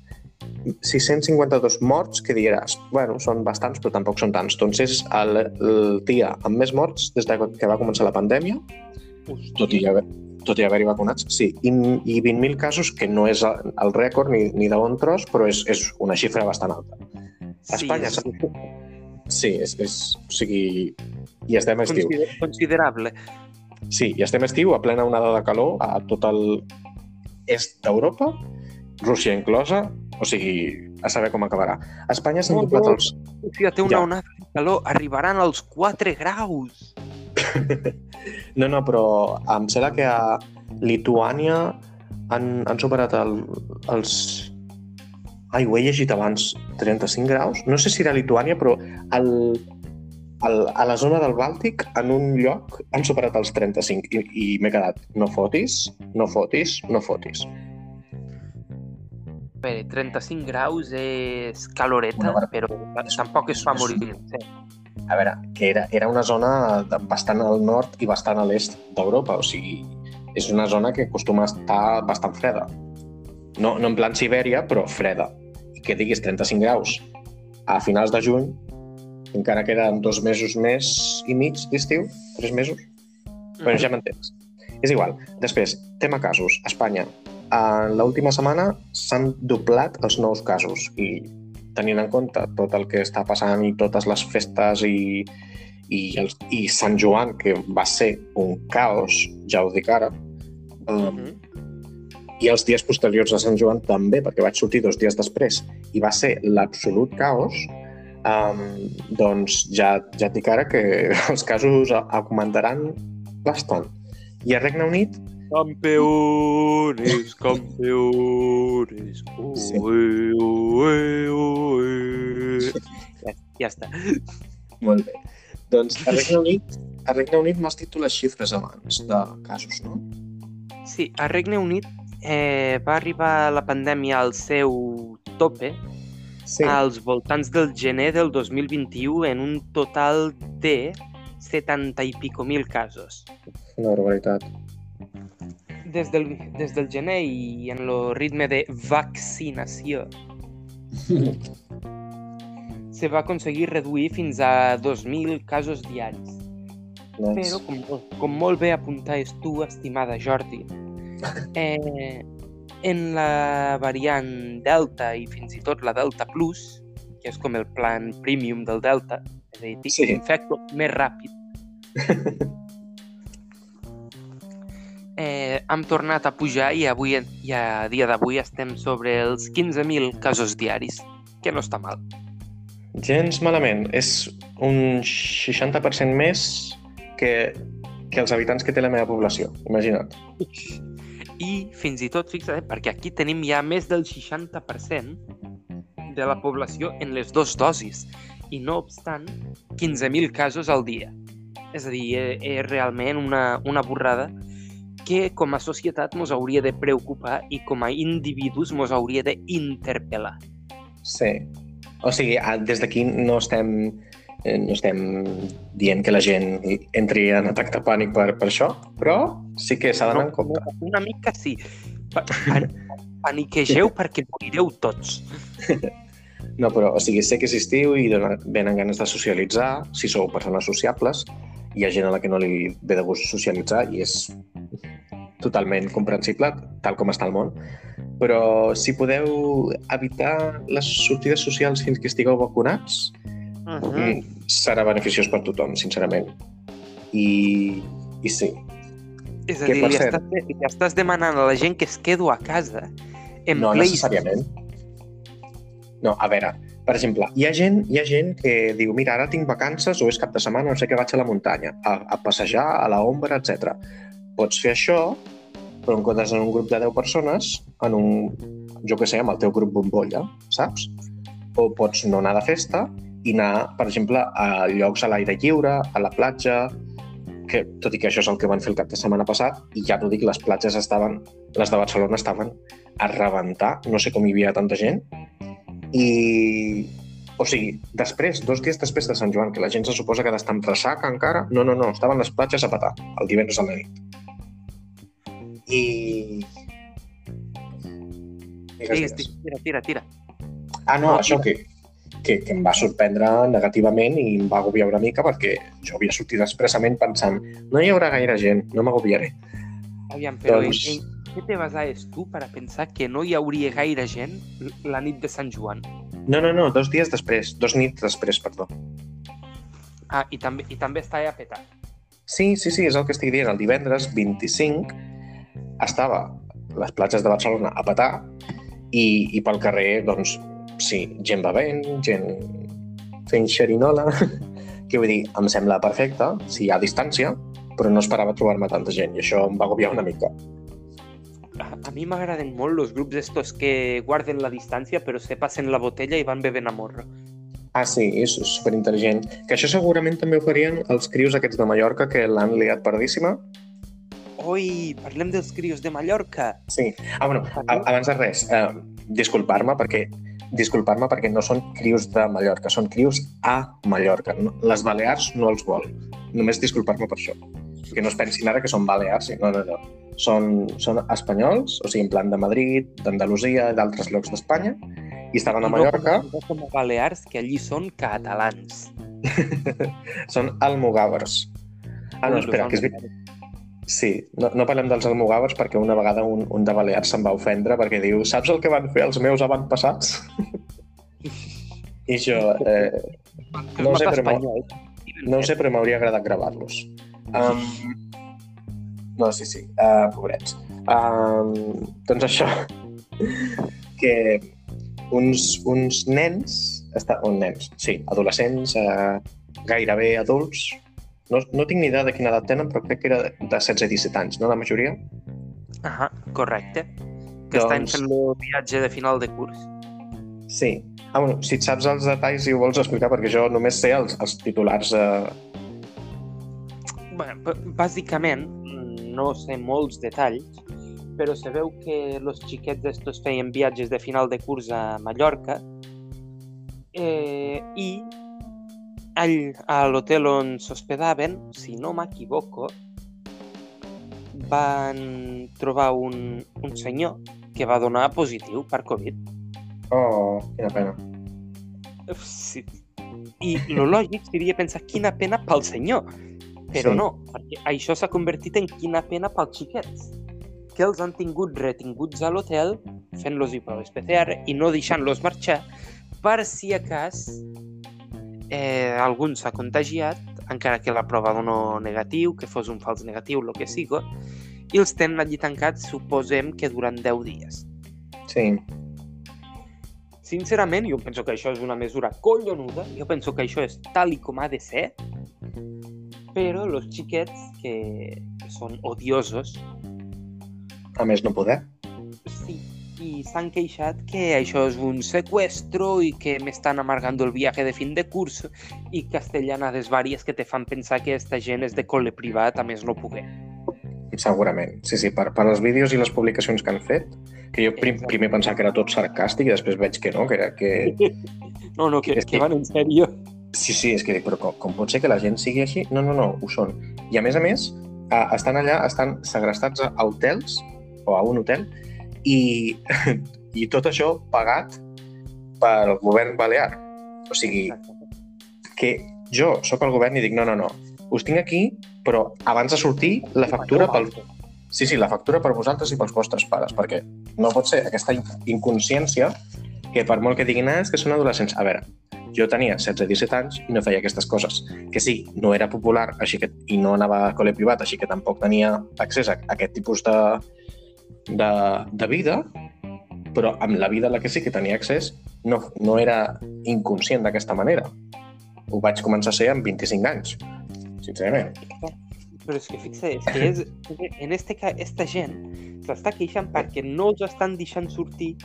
652 morts, que diràs, bueno, són bastants, però tampoc són tants. Doncs és el, el dia amb més morts des de que va començar la pandèmia, tot i haver tot i haver-hi vacunats, sí. I, i 20.000 casos, que no és el rècord ni, ni de bon tros, però és, és una xifra bastant alta. Espanya, sí, sí, sí és, és, o sigui, i estem a estiu. consider considerable. Sí, i estem a estiu, a plena onada de calor, a tot el est d'Europa, Rússia inclosa, o sigui, a saber com acabarà. A Espanya s'han Oh, doblat no. els... Hòstia, té una Ja. onada de calor. Arribaran als 4 graus. *laughs* No, no, però em sembla que a Lituània han, han superat el, els... Ai, ho he llegit abans, 35 graus? No sé si era Lituània, però el, el, a la zona del Bàltic, en un lloc, han superat els 35 i, i m'he quedat, no fotis, no fotis, no fotis. Bé, 35 graus és caloreta, però tampoc es fa morir. Sí. A veure, que era, era una zona bastant al nord i bastant a l'est d'Europa, o sigui, és una zona que acostuma a estar bastant freda. No, no en plan Sibèria, però freda. I que diguis 35 graus a finals de juny, encara queden dos mesos més i mig d'estiu, tres mesos, Bueno, ja m'entens. És igual. Després, tema casos. Espanya. En l'última setmana s'han doblat els nous casos i tenint en compte tot el que està passant i totes les festes i, i, els, i Sant Joan, que va ser un caos, ja ho dic ara, um, i els dies posteriors a Sant Joan també, perquè vaig sortir dos dies després i va ser l'absolut caos, um, doncs ja, ja et dic ara que *laughs* els casos augmentaran bastant. I a Regne Unit, Campeones, campeones. Ue, ue, ue. Ja, ja està. molt bé. Doncs a Regne Unit, a Regne Unit m'has dit tu les xifres abans de casos, no? Sí, a Regne Unit eh, va arribar la pandèmia al seu tope Sí. als voltants del gener del 2021 en un total de 70 i pico mil casos. Una barbaritat. Des del, des del gener i en el ritme de vaccinació *laughs* se va aconseguir reduir fins a 2.000 casos diaris. Però, Nice. com, com molt bé apuntaves tu, estimada Jordi, *laughs* eh, en la variant Delta i fins i tot la Delta Plus, que és com el plan premium del Delta, és a dir, Sí. t'infecto més ràpid, *laughs* eh, hem tornat a pujar i avui i a dia d'avui estem sobre els 15.000 casos diaris, que no està mal. Gens malament. És un 60% més que, que els habitants que té la meva població. Imagina't. I fins i tot, fixa't, eh, perquè aquí tenim ja més del 60% de la població en les dues dosis i no obstant 15.000 casos al dia. És a dir, és, és realment una, una borrada que com a societat ens hauria de preocupar i com a individus ens hauria d'interpel·lar. Sí. O sigui, des d'aquí no estem eh, no estem dient que la gent entri en atac de pànic per, per això, però sí que s'ha d'anar en compte. Una mica sí. Pa pan paniquegeu perquè morireu tots. No, però, o sigui, sé que és estiu i donen, venen ganes de socialitzar, si sou persones sociables, hi ha gent a la que no li ve de gust socialitzar i és totalment comprensible, tal com està el món. Però si podeu evitar les sortides socials fins que estigueu vacunats, Uh uh -huh. serà beneficiós per tothom, sincerament. I, i sí. És a dir, li estàs, li estàs demanant a la gent que es quedo a casa en No ple necessàriament. No, a veure, per exemple, hi ha, gent, hi ha gent que diu mira, ara tinc vacances o és cap de setmana, no sé què, vaig a la muntanya, a, a passejar, a la ombra, etc. Pots fer això, però en comptes en un grup de 10 persones, en un, jo què sé, amb el teu grup bombolla, saps? O pots no anar de festa i anar, per exemple, a llocs a l'aire lliure, a la platja, que, tot i que això és el que van fer el cap de setmana passat, i ja t'ho dic, les platges estaven, les de Barcelona estaven a rebentar, no sé com hi havia tanta gent, i... O sigui, després, dos dies després de Sant Joan, que la gent se suposa que ha d'estar amb ressaca encara, no, no, no, estaven les platges a petar, el divendres a la nit. I... Digues, Digues, tira, tira, tira. Ah, no, No, això que, que, que em va sorprendre negativament i em va agobiar una mica perquè jo havia sortit expressament pensant no hi haurà gaire gent, no m'agobiaré. Aviam, però Doncs- en què te basaves tu per a pensar que no hi hauria gaire gent la nit de Sant Joan? No, no, no, dos dies després, dos nits després, perdó. Ah, i també, i també estava a petar. Sí, sí, sí, és el que estic dient. El divendres 25 estava les platges de Barcelona a petar i, i pel carrer, doncs, sí, gent bevent, gent fent xerinola, *laughs* que vull dir, em sembla perfecte, si hi ha distància, però no esperava trobar-me tanta gent i això em va agobiar una mica. A, a mi m'agraden molt els grups estos que guarden la distància però se passen la botella i van bevent a morro. Ah, sí, és superintel·ligent. Que això segurament també ho farien els crios aquests de Mallorca que l'han liat perdíssima. Oi, parlem dels crios de Mallorca. Sí. Ah, bueno, abans de res, eh, disculpar-me perquè disculpar-me perquè no són crios de Mallorca, són crios a Mallorca. No- Les Balears no els vol. Només disculpar-me per això. Que no es pensin ara que són balears. No, no, no. Són, són espanyols, o sigui, en plan de Madrid, d'Andalusia d'altres llocs d'Espanya, i estaven a Mallorca, no com a Balears, que allí són catalans. *laughs* són almogàvers. Ah, no, espera, que és, Sí, no, no parlem dels almogàvers perquè una vegada un, un de Balears se'n va ofendre perquè diu saps el que van fer els meus avantpassats? *laughs* I jo, eh, *laughs* no ho sé, però no ho sé, però m'hauria agradat gravar-los. Um, no, sí, sí, uh, pobrets. Um, doncs això, *laughs* que uns, uns nens, està, un nens, sí, adolescents, uh, gairebé adults, no, no tinc ni idea de quina edat tenen, però crec que era de 16 i 17 anys, no la majoria? Ahà, correcte. Que estan Doncs- fent el viatge de final de curs. Sí. Ah, bueno, si et saps els detalls i ho vols explicar, perquè jo només sé els, els titulars... Eh... Bé, bàsicament, no sé molts detalls, però se veu que els xiquets estos feien viatges de final de curs a Mallorca eh, i all, a l'hotel on s'hospedaven, si no m'equivoco, van trobar un, un senyor que va donar positiu per Covid. Oh, quina pena. Sí. I lo lògic seria pensar quina pena pel senyor, però Sí. no, perquè això s'ha convertit en quina pena pels xiquets, que els han tingut retinguts a l'hotel fent-los i proves PCR i no deixant-los marxar per si a cas eh, algun s'ha contagiat, encara que la prova no negatiu, que fos un fals negatiu, el que siga, i els tenen allí tancats, suposem que durant 10 dies. Sí. Sincerament, jo penso que això és una mesura collonuda, jo penso que això és tal i com ha de ser, Però els xiquets, que són odiosos, A més, no poder. sí, i s'han queixat que això és un secuestro i que m'estan amargando el viaje de fin de curso i castellanades vàries que te fan pensar que esta gent és de col·le privat, a més no poder. Segurament. Sí, sí, per, per els vídeos i les publicacions que han fet, que jo prim, Exacte. primer pensava que era tot sarcàstic i després veig que no, que era que... *laughs* No, no, que, que que- van en sèrio. Sí, sí, és que dic, però com, com pot ser que la gent sigui així? No, no, no, ho són. I a més a més, eh, estan allà, estan segrestats a, hotels, o a un hotel, i, *laughs* i tot això pagat pel govern balear. O sigui, que jo sóc el govern i dic, no, no, no, us tinc aquí, però abans de sortir, la factura pel... Sí, sí, la factura per vosaltres i pels vostres pares, perquè no pot ser aquesta in- inconsciència que per molt que diguin, ah, és que són adolescents. A veure, jo tenia 16-17 anys i no feia aquestes coses. Que sí, no era popular així que, i no anava a col·le privat, així que tampoc tenia accés a aquest tipus de, de, de vida, però amb la vida a la que sí que tenia accés no, no era inconscient d'aquesta manera. Ho vaig començar a ser amb 25 anys, sincerament. Però és que fixa, és que és, *laughs* en este cas, esta gent s'està queixant perquè no els estan deixant sortir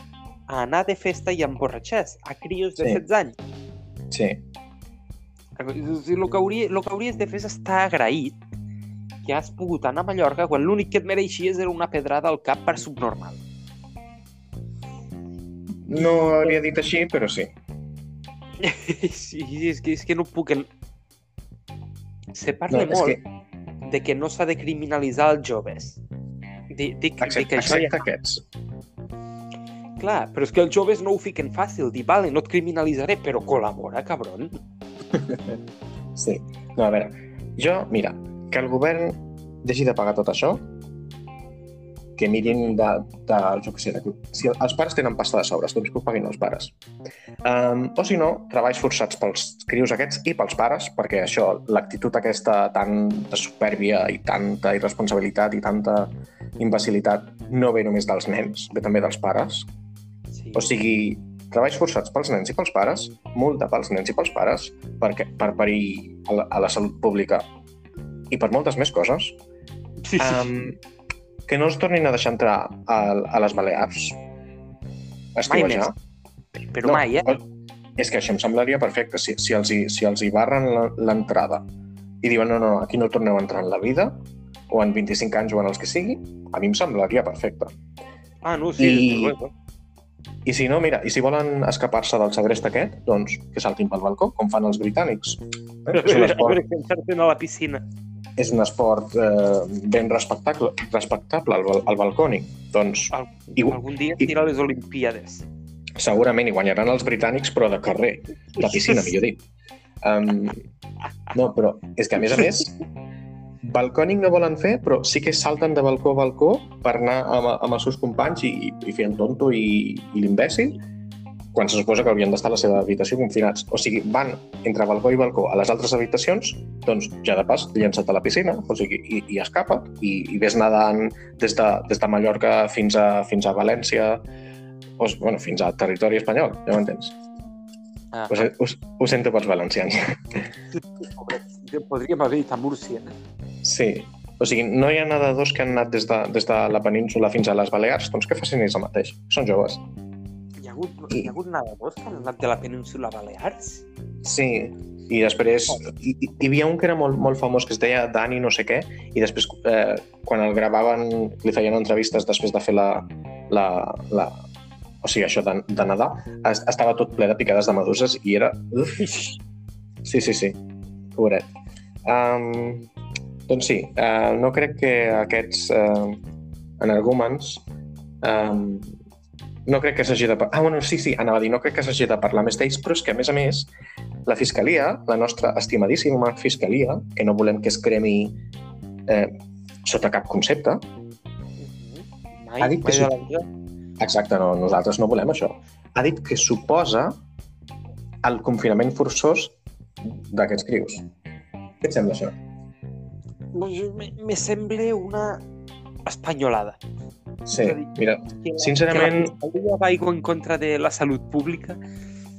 a anar de festa i a emborratxar a crios de Sí. 16 anys. Sí, O sigui, el que, hauria, el que hauries de fer és estar agraït que has pogut anar a Mallorca quan l'únic que et mereixies era una pedrada al cap per subnormal. no hauria dit així, però sí. *laughs* Sí, és que, és que no puc... Se parla No, molt que, de que no s'ha de criminalitzar els joves. Dic, dic, dic excepte, que això ja... excepte aquests. Clar, però és que els joves no ho fiquen fàcil. Dir, vale, no et criminalitzaré, però col·labora, cabron. *laughs* Sí. No, a veure, jo, mira, que el govern deixi de pagar tot això, que mirin de, de jo què sé, de, si els pares tenen pasta de sobres, doncs que ho paguin els pares. Um, o si no, treballs forçats pels crios aquests i pels pares, perquè això, l'actitud aquesta tan de supèrbia i tanta irresponsabilitat i tanta imbecilitat no ve només dels nens, ve també dels pares. O sigui, treballs forçats pels nens i pels pares, multa pels nens i pels pares, perquè, per parir a la, a la salut pública i per moltes més coses, sí, sí. um, que no ens tornin a deixar entrar a, a les Balears. A estiuejar. però mai, eh? És que això em semblaria perfecte. Si, si, els, hi, si els hi barren la- l'entrada i diuen no, no, aquí no torneu a entrar en la vida, o en 25 anys o en els que sigui, a mi em semblaria perfecte. Ah, no, sí, I-. I si no, mira, i si volen escapar-se del segrest aquest, doncs que saltin pel balcó, com fan els britànics. Eh? És un *laughs* esport, a la piscina. és un esport eh, ben respectable, respectable el, el balcònic. Doncs Al, I- algun dia i- tira les Olimpíades. segurament hi guanyaran els britànics, però de carrer, de piscina, millor dit. Um, no, però és que, a més a més, *laughs* balcònic no volen fer, però sí que salten de balcó a balcó per anar amb, amb els seus companys i, i fer el tonto i, i l'imbècil, quan se suposa que haurien d'estar a la seva habitació confinats. O sigui, van entre balcó i balcó a les altres habitacions, doncs ja de pas llença't a la piscina, o sigui, i, i escapa't, i, i ves nedant des de, des de Mallorca fins a, fins a València, o, bueno, fins a territori espanyol, ja m'entens? Ah, Ho, ho, ho sento pels valencians. Podríem haver dit a Múrcia. Sí. O sigui, no hi ha nedadors que han anat des de, des de la península fins a les Balears, doncs que facin ells el mateix. Són joves. Hi ha hagut, hi ha hagut nedadors que han anat de la península Balears? Sí, i després hi, hi hi havia un que era molt, molt famós que es deia Dani no sé què i després eh, quan el gravaven li feien entrevistes després de fer la, la, la o sigui, això de, de nedar es, estava tot ple de picades de meduses i era... Uf, *laughs* sí, sí, sí, pobret. Um, doncs sí, uh, no crec que aquests uh, energúmens um, no crec que s'hagi de... par- Ah, bueno, sí, sí, anava a dir, no crec que s'hagi de parlar més d'ells, però és que, a més a més, la Fiscalia, la nostra estimadíssima Fiscalia, que no volem que es cremi eh, sota cap concepte, Mai, Ha dit que mai exacte, no, nosaltres no volem això, ha dit que suposa el confinament forçós d'aquests crios. Què et sembla això? Me, me sembla una espanyolada. Sí, dir, mira, Que la, Sincerament- Que la Fiscalia va en contra de la salut pública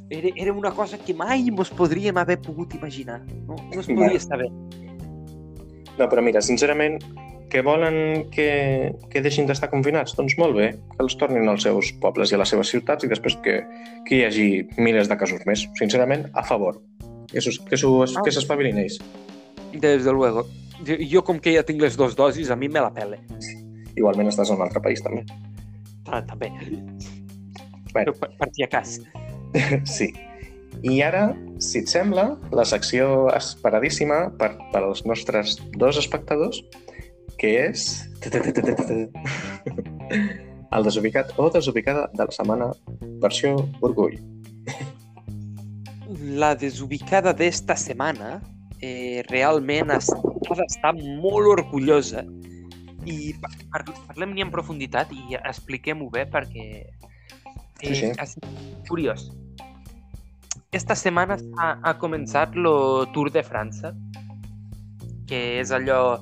era, era una cosa que mai mos podríem haver pogut imaginar. No, no es podia saber. No, però mira, sincerament, que volen que, que deixin d'estar confinats? Doncs molt bé, que els tornin als seus pobles i a les seves ciutats i després que, que hi hagi milers de casos més. Sincerament, a favor. Que s'espavilin ells. Desde luego. Jo, jo, com que ja tinc les dues dosis, a mi me la pele. Igualment estàs en un altre país, també. Ah, també. Bueno. Per, per si a cas. Sí. I ara, si et sembla, la secció esperadíssima per, per als nostres dos espectadors, que és... *laughs* El desubicat o desubicada de la setmana versió Orgull. La desubicada d'esta setmana eh, realment es- ha d'estar molt orgullosa i par- par- parlem-hi en profunditat i expliquem-ho bé perquè eh, Sí, sí. és curiós. Esta setmana ha, ha començat el Tour de França, que és allò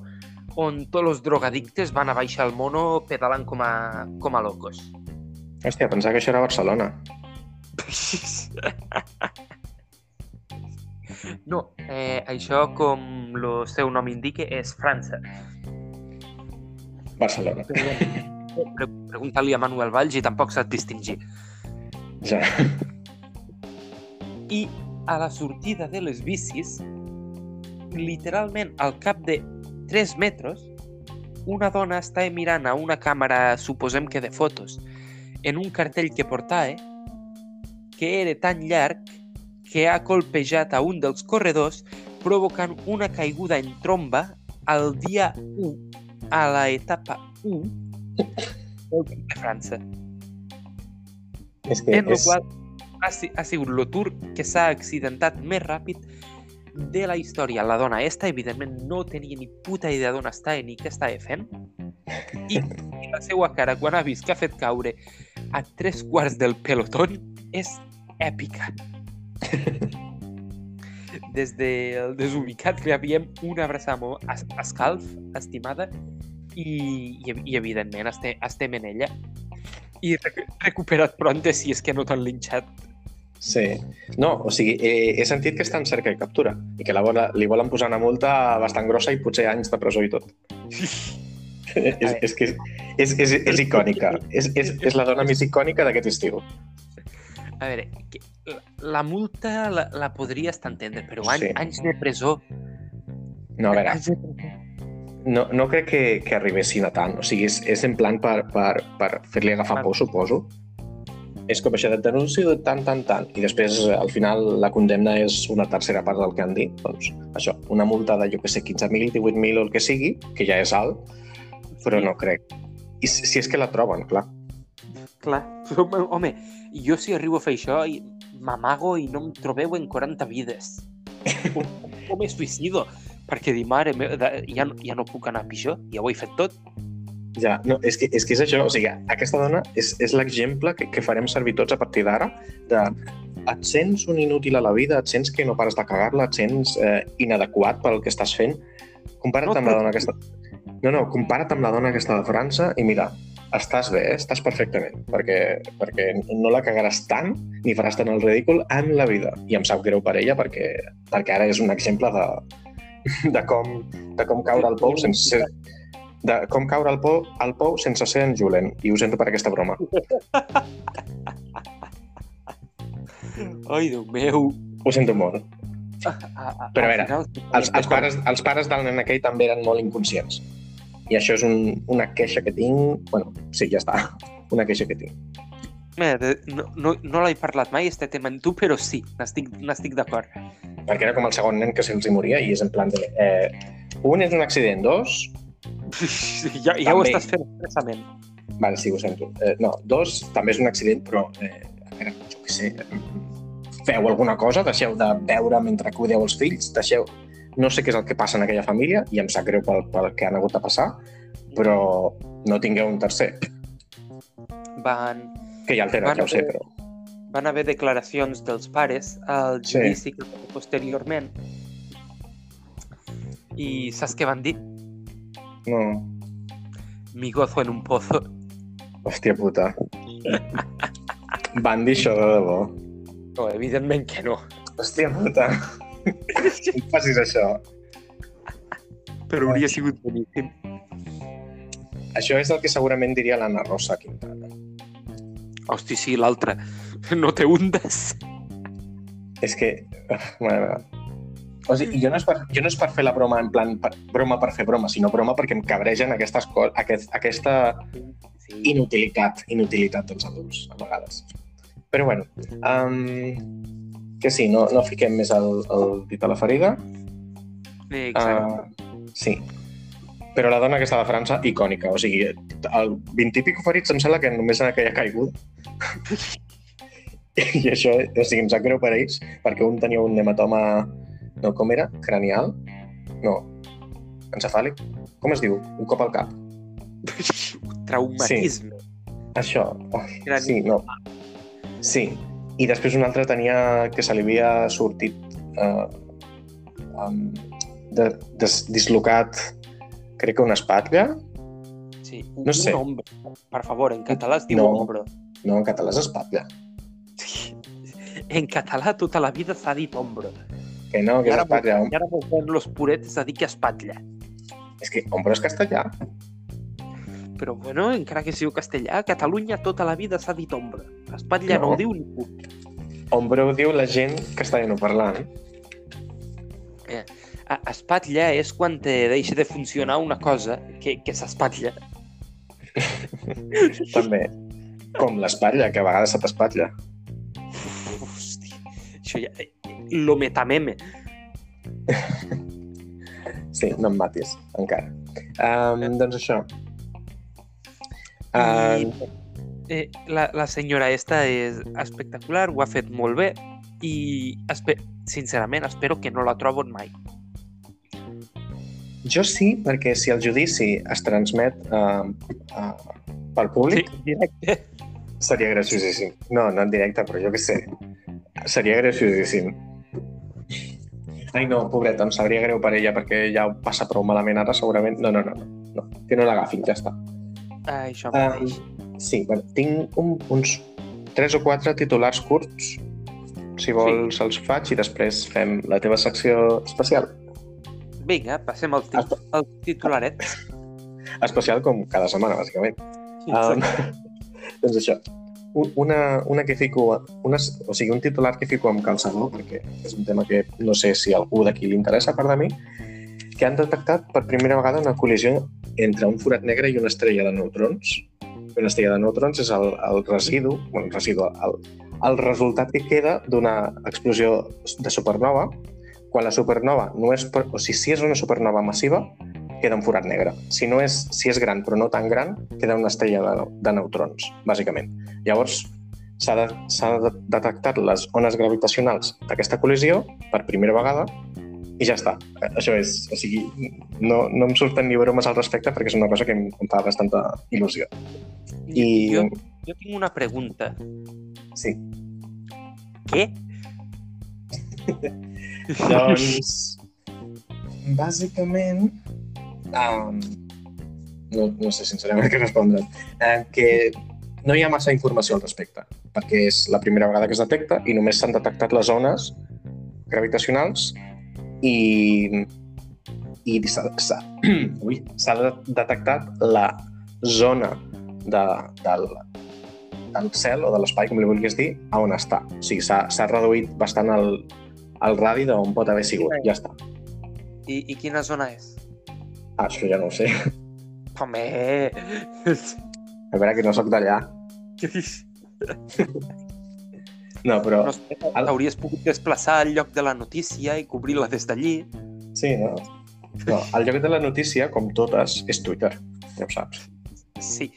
on tots els drogadictes van a baixar al mono pedalant com a, com a locos. Hòstia, pensava que això era Barcelona. *laughs* No, eh, això, com el seu nom indica, és França. Barcelona. Pre Pregunta-li a Manuel Valls i tampoc sap distingir. Ja. I a la sortida de les bicis, literalment al cap de 3 metres, una dona està mirant a una càmera, suposem que de fotos, en un cartell que portava, que era tan llarg que ha colpejat a un dels corredors provocant una caiguda en tromba al dia 1, a la etapa 1 del Tour de França. És que En és... qual ha, ha sigut el tour que s'ha accidentat més ràpid de la història. La dona esta, evidentment, no tenia ni puta idea d'on estava ni què estava fent. I *laughs* la seva cara, quan ha vist que ha fet caure a tres quarts del pelotón, és èpica. *laughs* Des del desubicat li havíem una abraçada molt es- escalf, estimada, i, i, i evidentment estem, estem en ella. I recu- recuperat pronte si és que no t'han linxat. Sí. No, o sigui, eh, he sentit que està en cerca i captura i que la vola, li volen posar una multa bastant grossa i potser anys de presó i tot. *laughs* és, és que és, és, és, és icònica. És, és, és la dona més icònica d'aquest estiu. A veure, que la, multa la, la podria estar entendre, però any, Sí. anys de presó... No, a veure, no, no crec que, que arribessin a tant. O sigui, és, és en plan per, per, per fer-li agafar Clar. por, suposo. És com això de denúncio de tant, tant, tant. I després, eh, al final, la condemna és una tercera part del que han dit. Doncs això, una multa de, jo que sé, 15.000, 18.000 o el que sigui, que ja és alt, però Sí. no crec. I si, si és que la troben, clar. Clar, *laughs* home, home, jo si arribo a fer això i m'amago i no em trobeu en 40 vides. *laughs* O, o me suïcido, perquè di, mare meva, ja, no- ja no puc anar pitjor, ja ho he fet tot. Ja, no, és que, és que és això, o sigui, aquesta dona és, és l'exemple que, que farem servir tots a partir d'ara de et sents un inútil a la vida, et sents que no pares de cagar-la, et sents eh, inadequat pel que estàs fent, compara't No, amb la dona que està... No, no, compara't amb la dona que està de França i mira, estàs bé, estàs perfectament, perquè, perquè no la cagaràs tant ni faràs tant el ridícul en la vida. I em sap greu per ella perquè, perquè ara és un exemple de, de, com, de com caure al pou sense ser, de com caure al pou, al pou sense ser en Julen. I ho sento per aquesta broma. Ai, Déu meu. Ho sento molt. A, a, Però a veure, Els, els, pares, els pares del nen aquell també eren molt inconscients. I això és un, una queixa que tinc... bueno, sí, ja està. *laughs* Una queixa que tinc. Mira, no, no, no l'he parlat mai, este tema amb tu, però sí, n'estic d'acord. Perquè era com el segon nen que se'ls hi moria i és en plan de... Eh, un és un accident, dos... *laughs* ja, ja ho També. estàs fent expressament. Vale, sí, ho sento. Eh, no, dos també és un accident, però... Eh, a veure, jo què sé... Feu alguna cosa, deixeu de beure mentre cuideu els fills, deixeu... No sé què és el que passa en aquella família i em sap greu pel, pel que han hagut de passar, però no tingueu un tercer, Van, que ja el tenen, Van ja ho sé, però... van haver declaracions dels pares al Sí. judici que va fer posteriorment. I saps què van dir? No, Mi gozo en un pozo. hòstia puta. Van dir això de debò. No, evidentment que no. Hòstia puta. No facis això. Però hauria sigut boníssim. Això és el que segurament diria l'Anna Rosa Quintana. Hosti, sí, l'altre. No té undes. És que... Mare meva. O sigui, jo no, és per, jo no és per fer la broma en plan per, broma per fer broma, sinó broma perquè em cabregen aquestes coses, aquest, aquesta Sí. inutilitat, inutilitat dels adults, a vegades. Però bueno, um, que sí, no, no fiquem més el, el dit a la ferida. Exacte. Uh, sí. Però la dona aquesta de França, icònica. O sigui, el 20 i pico ferits em sembla que només en aquella caiguda. *laughs* I això, o sigui, em sap greu per ells, perquè un tenia un hematoma, no, com era? Cranial? No, encefàlic? Com es diu? Un cop al cap. *laughs* Traumatisme. Això, oh, Crani- sí, no. Sí, i després un altre tenia que se li havia sortit eh, um, de, des, dislocat, crec que una espatlla. Sí. Un, No sé. un ombro. Per favor, en català es diu No. ombro. No, en català és espatlla. En català tota la vida s'ha dit ombro. Que no, que I és espatlla. I ara volem los puretes a dir que espatlla. És que ombro és castellà. Però bueno, encara que sigui castellà, a Catalunya tota la vida s'ha dit ombro. Espatlla no, No. ho diu ningú. Ombro ho diu la gent castellanoparlant. A espatlla és quan te deixa de funcionar una cosa que, que s'espatlla. *laughs* També. Com l'espatlla, que a vegades se t'espatlla. Hosti, això ja... eh, Lo metameme. *laughs* Sí, no em matis, encara. Um, doncs això. I, Um, eh, la, la senyora esta és espectacular, ho ha fet molt bé i espe sincerament espero que no la trobo mai. jo sí, perquè si el judici es transmet uh, uh, pel públic, directe. *laughs* Seria graciosíssim. No, no en directe, però jo què sé. Seria graciosíssim. Ai, no, pobreta, em sabria greu per ella perquè ja ho passa prou malament ara, segurament. No, no, no, no. no. Que no l'agafin, ja està. Ah, això Um, mateix. sí, bueno, tinc un, uns tres o quatre titulars curts. Si vols, els faig i després fem la teva secció especial. Vinga, passem al, tit al titularet. *laughs* Especial com cada setmana, bàsicament. Um, *laughs* doncs això, un- una, una que fico, una, o sigui, un titular que fico amb calçador, perquè és un tema que no sé si algú d'aquí li interessa, a part de mi, que han detectat per primera vegada una col·lisió entre un forat negre i una estrella de neutrons. Una estrella de neutrons és el, el residu, bueno, el residu, el, el resultat que queda d'una explosió de supernova, quan la supernova no és... O sigui, si és una supernova massiva, queda un forat negre. Si no és, si és gran però no tan gran, queda una estrella de, de neutrons, bàsicament. Llavors, s'ha de detectat les ones gravitacionals d'aquesta col·lisió per primera vegada i ja està. Eh, Això és, o sigui, no, no em surten ni bromes al respecte perquè és una cosa que em, em fa bastanta il·lusió. I... Jo, jo tinc una pregunta. Sí. Què? *laughs* Doncs, bàsicament, um, no, no sé sincerament què respondre, uh, que no hi ha massa informació al respecte, perquè és la primera vegada que es detecta i només s'han detectat les zones gravitacionals i, i *clears throat* s'ha detectat la zona de, del, del cel o de l'espai, com li vulguis dir, a on està. O sigui, s'ha s'ha reduït bastant el, el radi d'on pot haver sigut. Ja està. I, I quina zona és? Ah, això ja no ho sé. Home! A veure, que no sóc d'allà. *laughs* *laughs* No, però... No hauries pogut desplaçar al lloc de la notícia i cobrir-la des d'allí. Sí, no. No, el lloc de la notícia, com totes, és Twitter. Ja ho saps. Sí.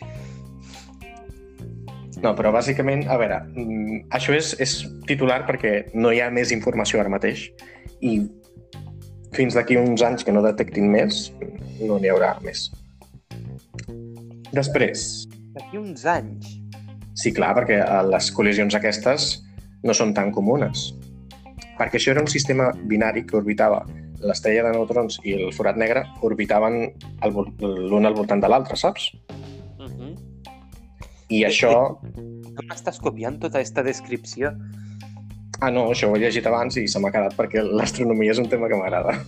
No, però bàsicament, a veure, mm, això és, és titular perquè no hi ha més informació ara mateix i fins d'aquí uns anys que no detectin més, no n'hi haurà més. Després, D'aquí uns anys. sí, clar, perquè les col·lisions aquestes no són tan comunes. Perquè això era un sistema binari que orbitava l'estrella de neutrons i el forat negre orbitaven l'un al voltant de l'altre, saps? Uh -huh. I això... Com estàs copiant tota aquesta descripció? Ah, no, això ho he llegit abans i se m'ha quedat perquè l'astronomia és un tema que m'agrada.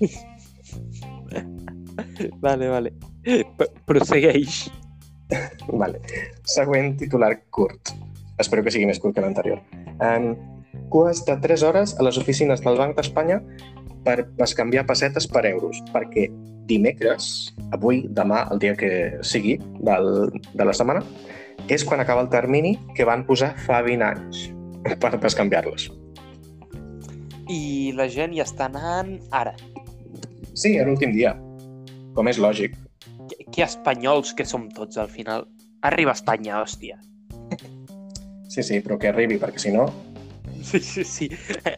*laughs* Vale, vale. P Prossegueix. Vale. Següent titular curt. Espero que sigui més curt que l'anterior. Um, cues de 3 hores a les oficines del Banc d'Espanya per bescanviar pessetes per euros, perquè dimecres, avui, demà, el dia que sigui del, de la setmana, és quan acaba el termini que van posar fa 20 anys *laughs* per bescanviar-los. I la gent hi està anant ara. Sí, era l'últim dia, com és lògic. Que, que espanyols que som tots, al final. Arriba a Espanya, hòstia. Sí, sí, però que arribi, perquè si no... Sí, sí, sí.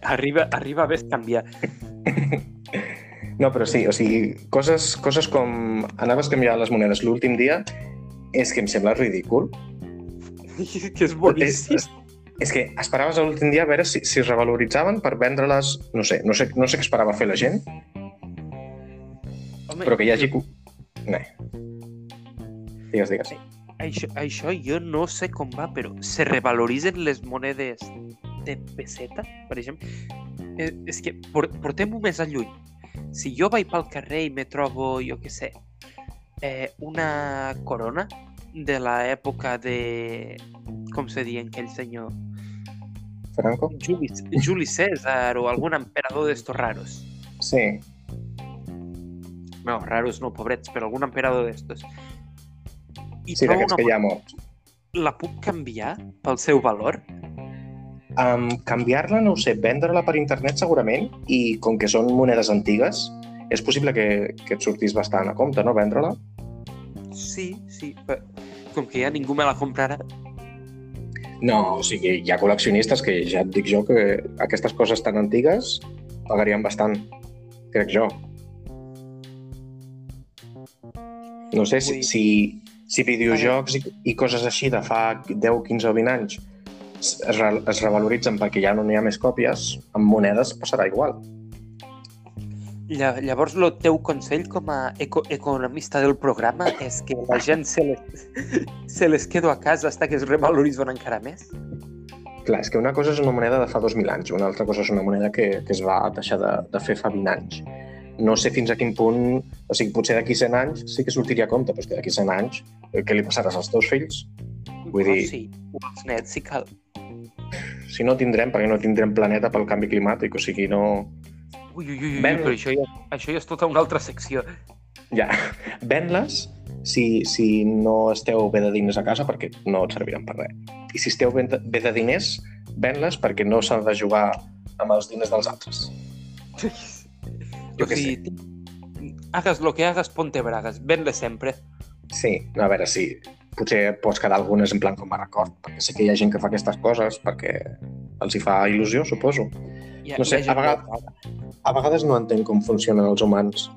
Arriba, arriba a bescanviar. *laughs* No, però sí, o sigui, coses, coses com anaves a canviar les monedes l'últim dia és que em sembla ridícul. *laughs* que és boníssim. És, és que esperaves l'últim dia a veure si, si es revaloritzaven per vendre-les... No sé, no sé, no sé què esperava fer la gent, Home, però que hi hagi... No. Digues, digues. Sí. Això, això jo no sé com va, però se revaloritzen les monedes de peseta, per exemple? Eh, és que por, portem-ho més a lluny. Si jo vaig pel carrer i me trobo, jo què sé, eh, una corona de l'època de... Com se diu aquell senyor? Franco? Juli, Juli César o algun emperador d'estos raros. Sí. No, raros no, pobrets, però algun emperador d'estos. I Sí, d'aquests que hi ha molts. la puc canviar pel seu valor? Um, Canviar-la, no ho sé, vendre-la per internet segurament, i com que són monedes antigues, és possible que, que et sortís bastant a compte, no, vendre-la? Sí, sí. però Com que ja ningú me la comprarà. No, o sigui, hi ha col·leccionistes que ja et dic jo que aquestes coses tan antigues pagarien bastant, crec jo. No sé si, si, si videojocs i, i coses així de fa 10, 15 o 20 anys es, re- es revaloritzen perquè ja no n'hi ha més còpies, amb monedes passarà igual. Lla- Llavors, el teu consell com a eco economista del programa és que la gent se les, se les quedo a casa fins que es revaloritzen encara més? Clar, és que una cosa és una moneda de fa 2.000 anys, una altra cosa és una moneda que, que es va deixar de, de fer fa 20 anys. No sé fins a quin punt... O sigui, potser d'aquí 100 anys sí que sortiria a compte, però és que d'aquí 100 anys eh, què li passaràs als teus fills? Vull dir- sí, o els nets, si cal. Si no tindrem, perquè no tindrem planeta pel canvi climàtic, o sigui, no... Ui, ui, ui, ui Ven- però això ja, això ja és tota una altra secció. Ja, *laughs* ven-les si, si no esteu bé de diners a casa perquè no et serviran per res. I si esteu bé de, bé de diners, ven-les perquè no s'ha de jugar amb els diners dels altres. Jo o què sigui, hagas lo que hagas, ponte bragas. Ven-le sempre. Sí, a veure, sí. Potser pots quedar algunes en plan com a record, perquè sé que hi ha gent que fa aquestes coses perquè els hi fa il·lusió, suposo. Ha, No sé, a vegades- que. A vegades no entenc com funcionen els humans.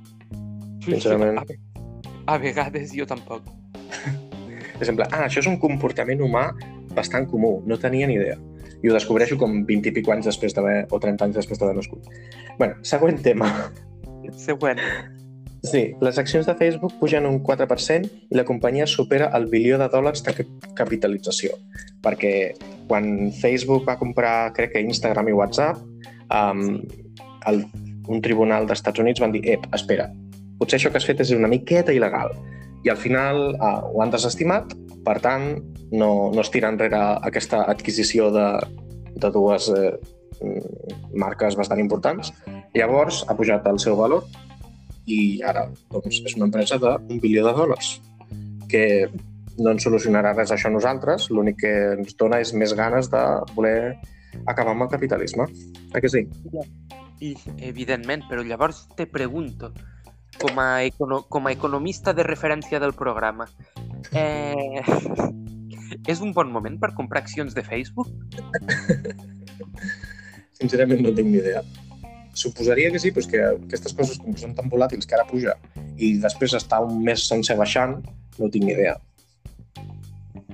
sincerament. A, a vegades jo tampoc. Per exemple, ah, això és un comportament humà bastant comú, no tenia ni idea. I ho descobreixo com 20 i pico anys després d'haver, o 30 anys després d'haver nascut. bueno, següent tema. Següent. Sí, les accions de Facebook pugen un 4% i la companyia supera el bilió de dòlars de cap- capitalització. Perquè quan Facebook va comprar, crec que Instagram i WhatsApp, um, el, un tribunal d'Estats Units van dir, ep, espera, potser això que has fet és una miqueta il·legal. I al final uh, ho han desestimat, per tant, no, no es tira enrere aquesta adquisició de, de dues eh, marques bastant importants. Llavors ha pujat el seu valor i ara doncs, és una empresa d'un bilió de dòlars que no ens solucionarà res això a nosaltres, l'únic que ens dona és més ganes de voler acabar amb el capitalisme. Eh que sí? I, evidentment, però llavors te pregunto, com a, econo com a economista de referència del programa, eh, *laughs* és un bon moment per comprar accions de Facebook? Sincerament no tinc ni idea. Suposaria que sí, però és que aquestes coses com que són tan volàtils que ara puja i després està un mes sense baixant, no tinc ni idea.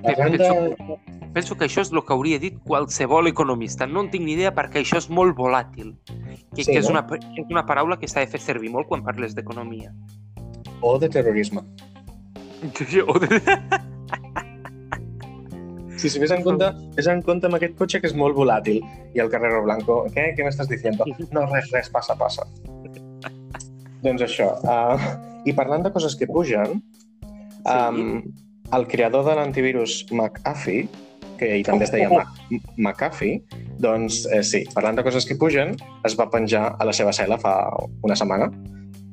Parlant de... Penso, penso que això és el que hauria dit qualsevol economista. No en tinc ni idea perquè això és molt volàtil. Que, Sí, que és, no? una, és una paraula que s'ha de fer servir molt quan parles d'economia. O de terrorisme. *laughs* O de- Sí, si ves en compte, ves en compte amb aquest cotxe que és molt volàtil i el Carrero Blanco, què? Què m'estàs dient? *laughs* No, res, res, passa, passa. doncs això. Uh, I parlant de coses que pugen, Sí. um, el creador de l'antivirus McAfee, que ell també es deia Oh, oh, McAfee, doncs eh, sí, parlant de coses que pugen, es va penjar a la seva cel·la fa una setmana.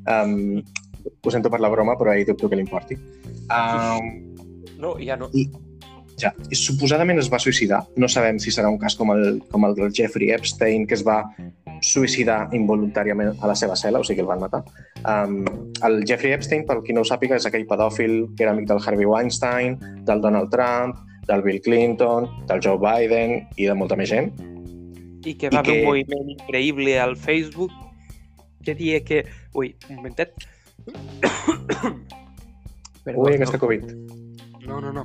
Um, ho sento per la broma, però ell dubto que li importi. Um, No, ja no. I, ja, i suposadament es va suïcidar. No sabem si serà un cas com el, com el del Jeffrey Epstein, que es va suïcidar involuntàriament a la seva cel·la, o sigui que el van matar. Um, el Jeffrey Epstein, pel qui no ho sàpiga, és aquell pedòfil que era amic del Harvey Weinstein, del Donald Trump, del Bill Clinton, del Joe Biden i de molta més gent. I que I va haver que- un moviment increïble al Facebook que dia que... Ui, un momentet. *coughs* Perdó, Ui, aquesta Covid. no, no, no.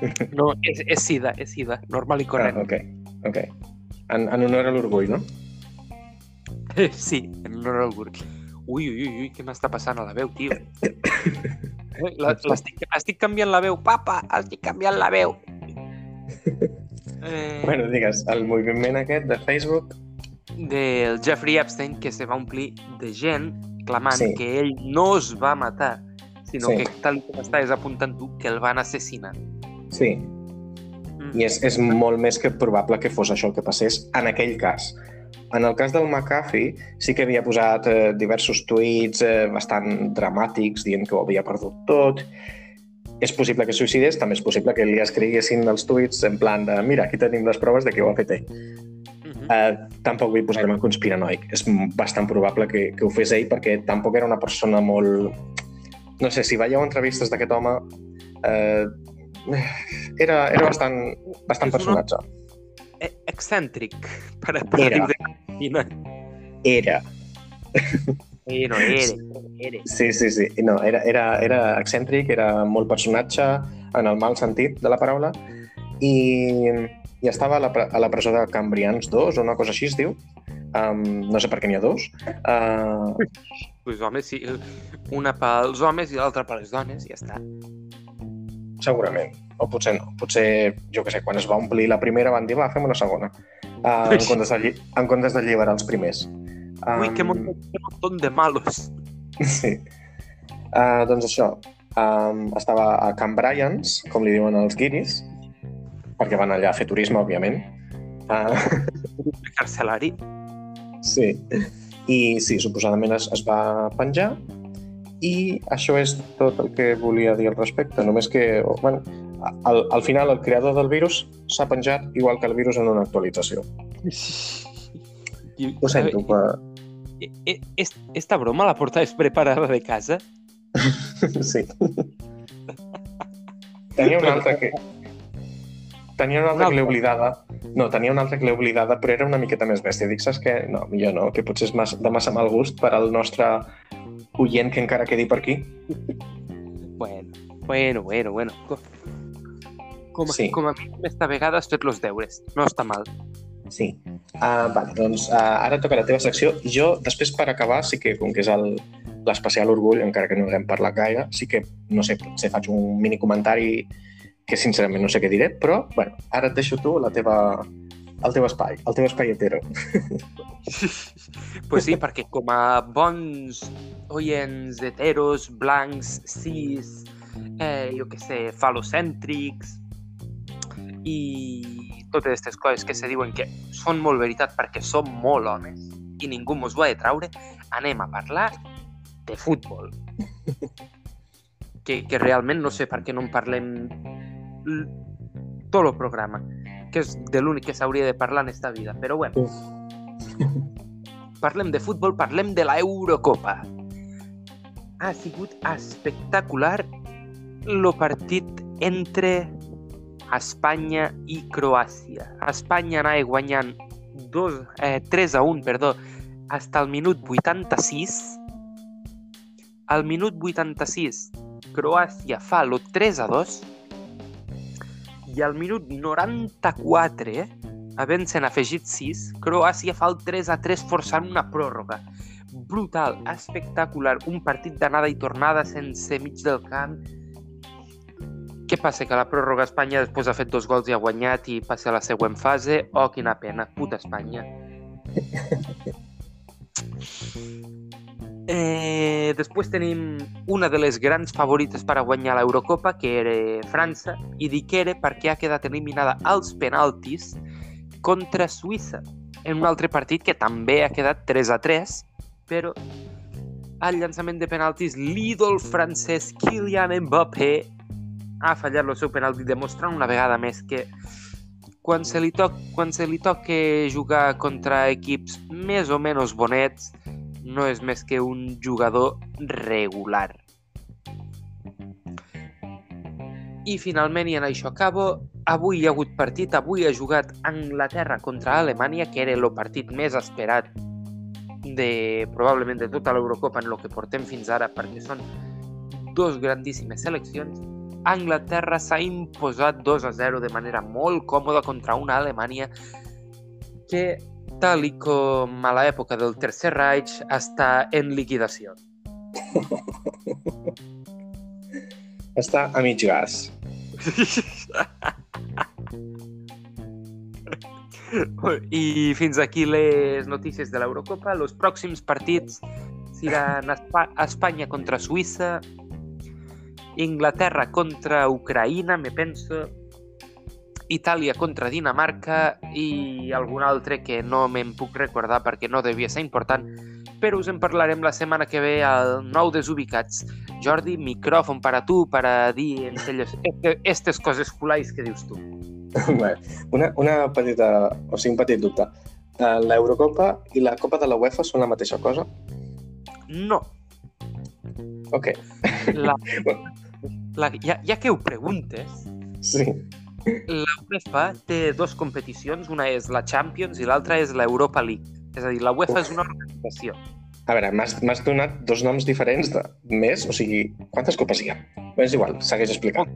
*laughs* No, és, és sida, és sida, normal i Ah, corrent. ok, ok. En, en honor a l'orgull, no? *laughs* Sí, en honor al Gurk. Ui, ui, ui, ui, què m'està passant a la veu, tio? Eh, la- l'estic- Estic canviant la veu, papa, estic canviant la veu. *laughs* Eh, Bueno, digues, el moviment aquest de Facebook... del Jeffrey Epstein que se va omplir de gent clamant Sí. que ell no es va matar, sinó Sí. que, tal com estàs apuntant tu, que el van assassinar. Sí, Mm. i és, és molt més que probable que fos això el que passés en aquell cas. En el cas del McAfee sí que havia posat eh, diversos tuits eh, bastant dramàtics dient que ho havia perdut tot. És possible que suïcidés, també és possible que li escriguessin els tuits en plan de mira, aquí tenim les proves de que ho ha fet ell. Mhm. Eh, tampoc vull posar-me conspiranoic. És bastant probable que, que ho fes ell perquè tampoc era una persona molt... No sé, si veieu entrevistes d'aquest home, eh, era, era bastant, bastant personatge. Eh, excèntric, per, per Era. dir. Era. Eh, no, era, era. Sí, sí, sí. No, era, era, era excèntric, era molt personatge en el mal sentit de la paraula i, i estava a la, a la presó de Cambrians 2 o una cosa així es diu. Um, no sé per què n'hi ha dos. Uh, Pues, home, sí, una pels homes i l'altra per les dones, ja està. Segurament. O potser no. Potser, jo que sé, quan es va omplir la primera van dir, va, fem una segona. Uh, en, comptes de, en comptes d'alliberar els primers. Ui, que montón, que montón de malos. *laughs* Sí. Uh, doncs això, um, estava a Camp Bryans, com li diuen els guiris, perquè van allà a fer turisme, òbviament. *laughs* Uh, Carcelari. sí. I sí, suposadament es, es va penjar i això és tot el que volia dir al respecte. Només que, bueno, al, al final el creador del virus s'ha penjat igual que el virus en una actualització. I- Ho sento, però... est- Esta broma la portaves preparada de casa? *laughs* Sí. Tenia una altra que... Tenia una altra que l'he oblidada. No, tenia una altra que l'he oblidada, però era una miqueta més bèstia. Dic, saps què? No, millor no, que potser és massa, de massa mal gust per al nostre oient que encara quedi per aquí. Bueno, bueno, bueno, bueno. Com, Sí. com a mínim esta vegada has fet los deures. No està mal. Sí. Uh, vale, doncs uh, ara toca la teva secció. Jo, després, per acabar, sí que, com que és l'especial orgull, encara que no haguem parlat gaire, sí que, no sé, potser faig un mini comentari que sincerament no sé què diré, però, bueno, ara et deixo tu la teva, el teu espai, el teu espai hetero. *laughs* pues sí, perquè com a bons oients heteros, blancs, cis, eh, jo què sé, falocèntrics i totes aquestes coses que se diuen que són molt veritat perquè som molt homes i ningú mos ho ha de traure, anem a parlar de futbol. *laughs* Que, que realment no sé per què no en parlem tot el programa, que és de l'únic que s'hauria de parlar en esta vida. Però bueno, *laughs* parlem de futbol, parlem de la Eurocopa. Ha sigut espectacular el partit entre Espanya i Croàcia. Espanya anava guanyant dos, eh, 3 a 1, perdó, fins al minut 86. Al minut 86, Croàcia fa el 3 a 2 i al minut 94, eh, havent-se'n afegit 6, Croàcia fa el 3 a 3 forçant una pròrroga. Brutal, espectacular, un partit d'anada i tornada sense mig del camp. Què passa? Que la pròrroga Espanya després ha fet dos gols i ha guanyat i passa a la següent fase? Oh, quina pena, puta Espanya. *laughs* Eh, després tenim una de les grans favorites per a guanyar l'Eurocopa, que era França, i dic era perquè ha quedat eliminada als penaltis contra Suïssa, en un altre partit que també ha quedat 3 a 3, però al llançament de penaltis l'ídol francès Kylian Mbappé ha fallat el seu penalti demostrant una vegada més que quan se li, toc, quan se li toca jugar contra equips més o menys bonets, no és més que un jugador regular. I finalment, i en això acabo, avui hi ha hagut partit, avui ha jugat Anglaterra contra Alemanya, que era el partit més esperat de probablement de tota l'Eurocopa en el que portem fins ara, perquè són dos grandíssimes seleccions. Anglaterra s'ha imposat 2 a 0 de manera molt còmoda contra una Alemanya que, tal com a l'època del Tercer Reich, està en liquidació. *laughs* Està a mig gas. *laughs* I fins aquí les notícies de l'Eurocopa. Els pròxims partits seran Espa Espanya contra Suïssa, Inglaterra contra Ucraïna, me penso, Itàlia contra Dinamarca i algun altre que no me'n puc recordar perquè no devia ser important, però us en parlarem la setmana que ve al Nou Desubicats. Jordi, micròfon per a tu, per a dir aquestes coses culais que dius tu. *laughs* una, una petita, o sigui, un petit dubte. Eh, L'Eurocopa i la Copa de la UEFA són la mateixa cosa? No. Ok. La, *laughs* la, ja, ja que ho preguntes, Sí. La UEFA té dues competicions, una és la Champions i l'altra és l'Europa League. És a dir, la UEFA Uf. és una organització. A veure, m'has donat dos noms diferents de més, o sigui, quantes copes hi ha? Bé, és igual, segueix explicant.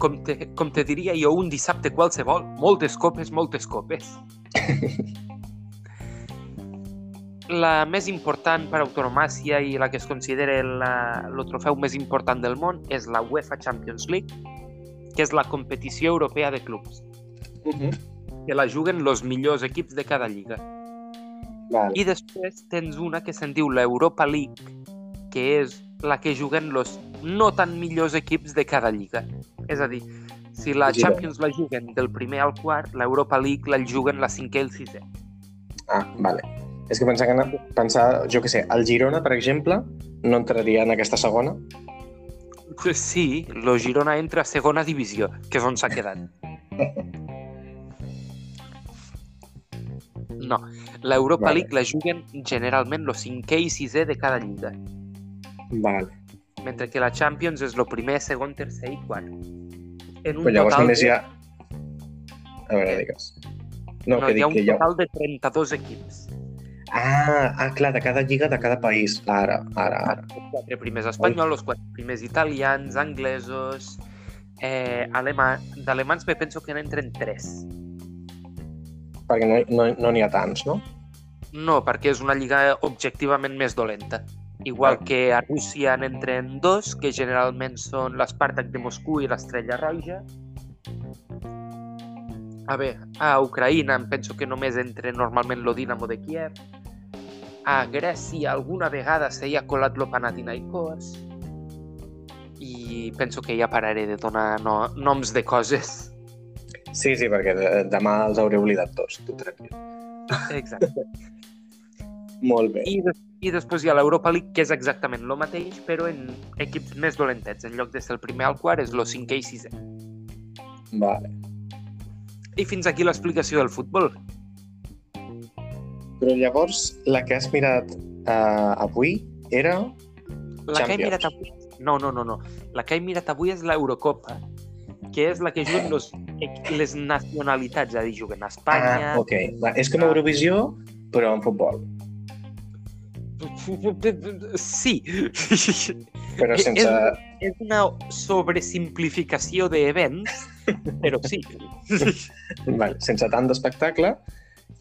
Com te, com te diria jo un dissabte qualsevol, moltes copes, moltes copes. *laughs* La més important per autonomàcia i la que es considera la, el trofeu més important del món és la UEFA Champions League, que és la competició europea de clubs, Uh -huh. que la juguen els millors equips de cada lliga. Vale. I després tens una que se'n diu l'Europa League, que és la que juguen els no tan millors equips de cada lliga. És a dir, si la Gira. Champions la juguen del primer al quart, l'Europa League la juguen la cinquè i el sisè. Ah, vale. És que pensava, que pensava, jo què sé, el Girona, per exemple, no entraria en aquesta segona. Sí, el Girona entra a segona divisió, que és on s'ha quedat. No, l'Europa Vale. League la juguen generalment el cinquè i sisè de cada lliga, Vale. mentre que la Champions és el primer, segon, tercer i quart. En un Però llavors total només hi ha... A veure, digues. No, No, que hi ha un que hi ha... total de 32 equips. Ah, ah, clar, de cada lliga, de cada país. Ara, ara, ara. Els quatre primers espanyols, els quatre primers italians, anglesos, eh, alemà... d'alemans me penso que n'entren tres. Perquè no no no n'hi ha tants, no? No, perquè és una lliga objectivament més dolenta. Igual que a Rússia n'entren dos, que generalment són l'Espartac de Moscou i l'Estrella Roja. A veure, a Ucraïna em penso que només entre normalment lo Dinamo de Kiev. A Grècia alguna vegada s'hi ha colat lo Panathinaikos. I penso que ja pararé de donar no, noms de coses. Sí, sí, perquè de, demà els hauré oblidat tots, tu tranquil. Exacte. *laughs* Molt bé. I, I després hi ha l'Europa League, que és exactament el mateix, però en equips més dolentets. En lloc de ser el primer al quart, és el cinquè i sisè. Vale. I fins aquí l'explicació del futbol. Però llavors, la que has mirat uh, avui era... La que he Champions. mirat avui... No, no, no, no. La que he mirat avui és l'Eurocopa, que és la que juguen los, les nacionalitats, és a dir, juguen a Espanya... Ah, ok. Va, és com Eurovisió, però en futbol. Sí. Però És- sense... és una sobresimplificació d'events, però sí. *laughs* Vale, sense tant d'espectacle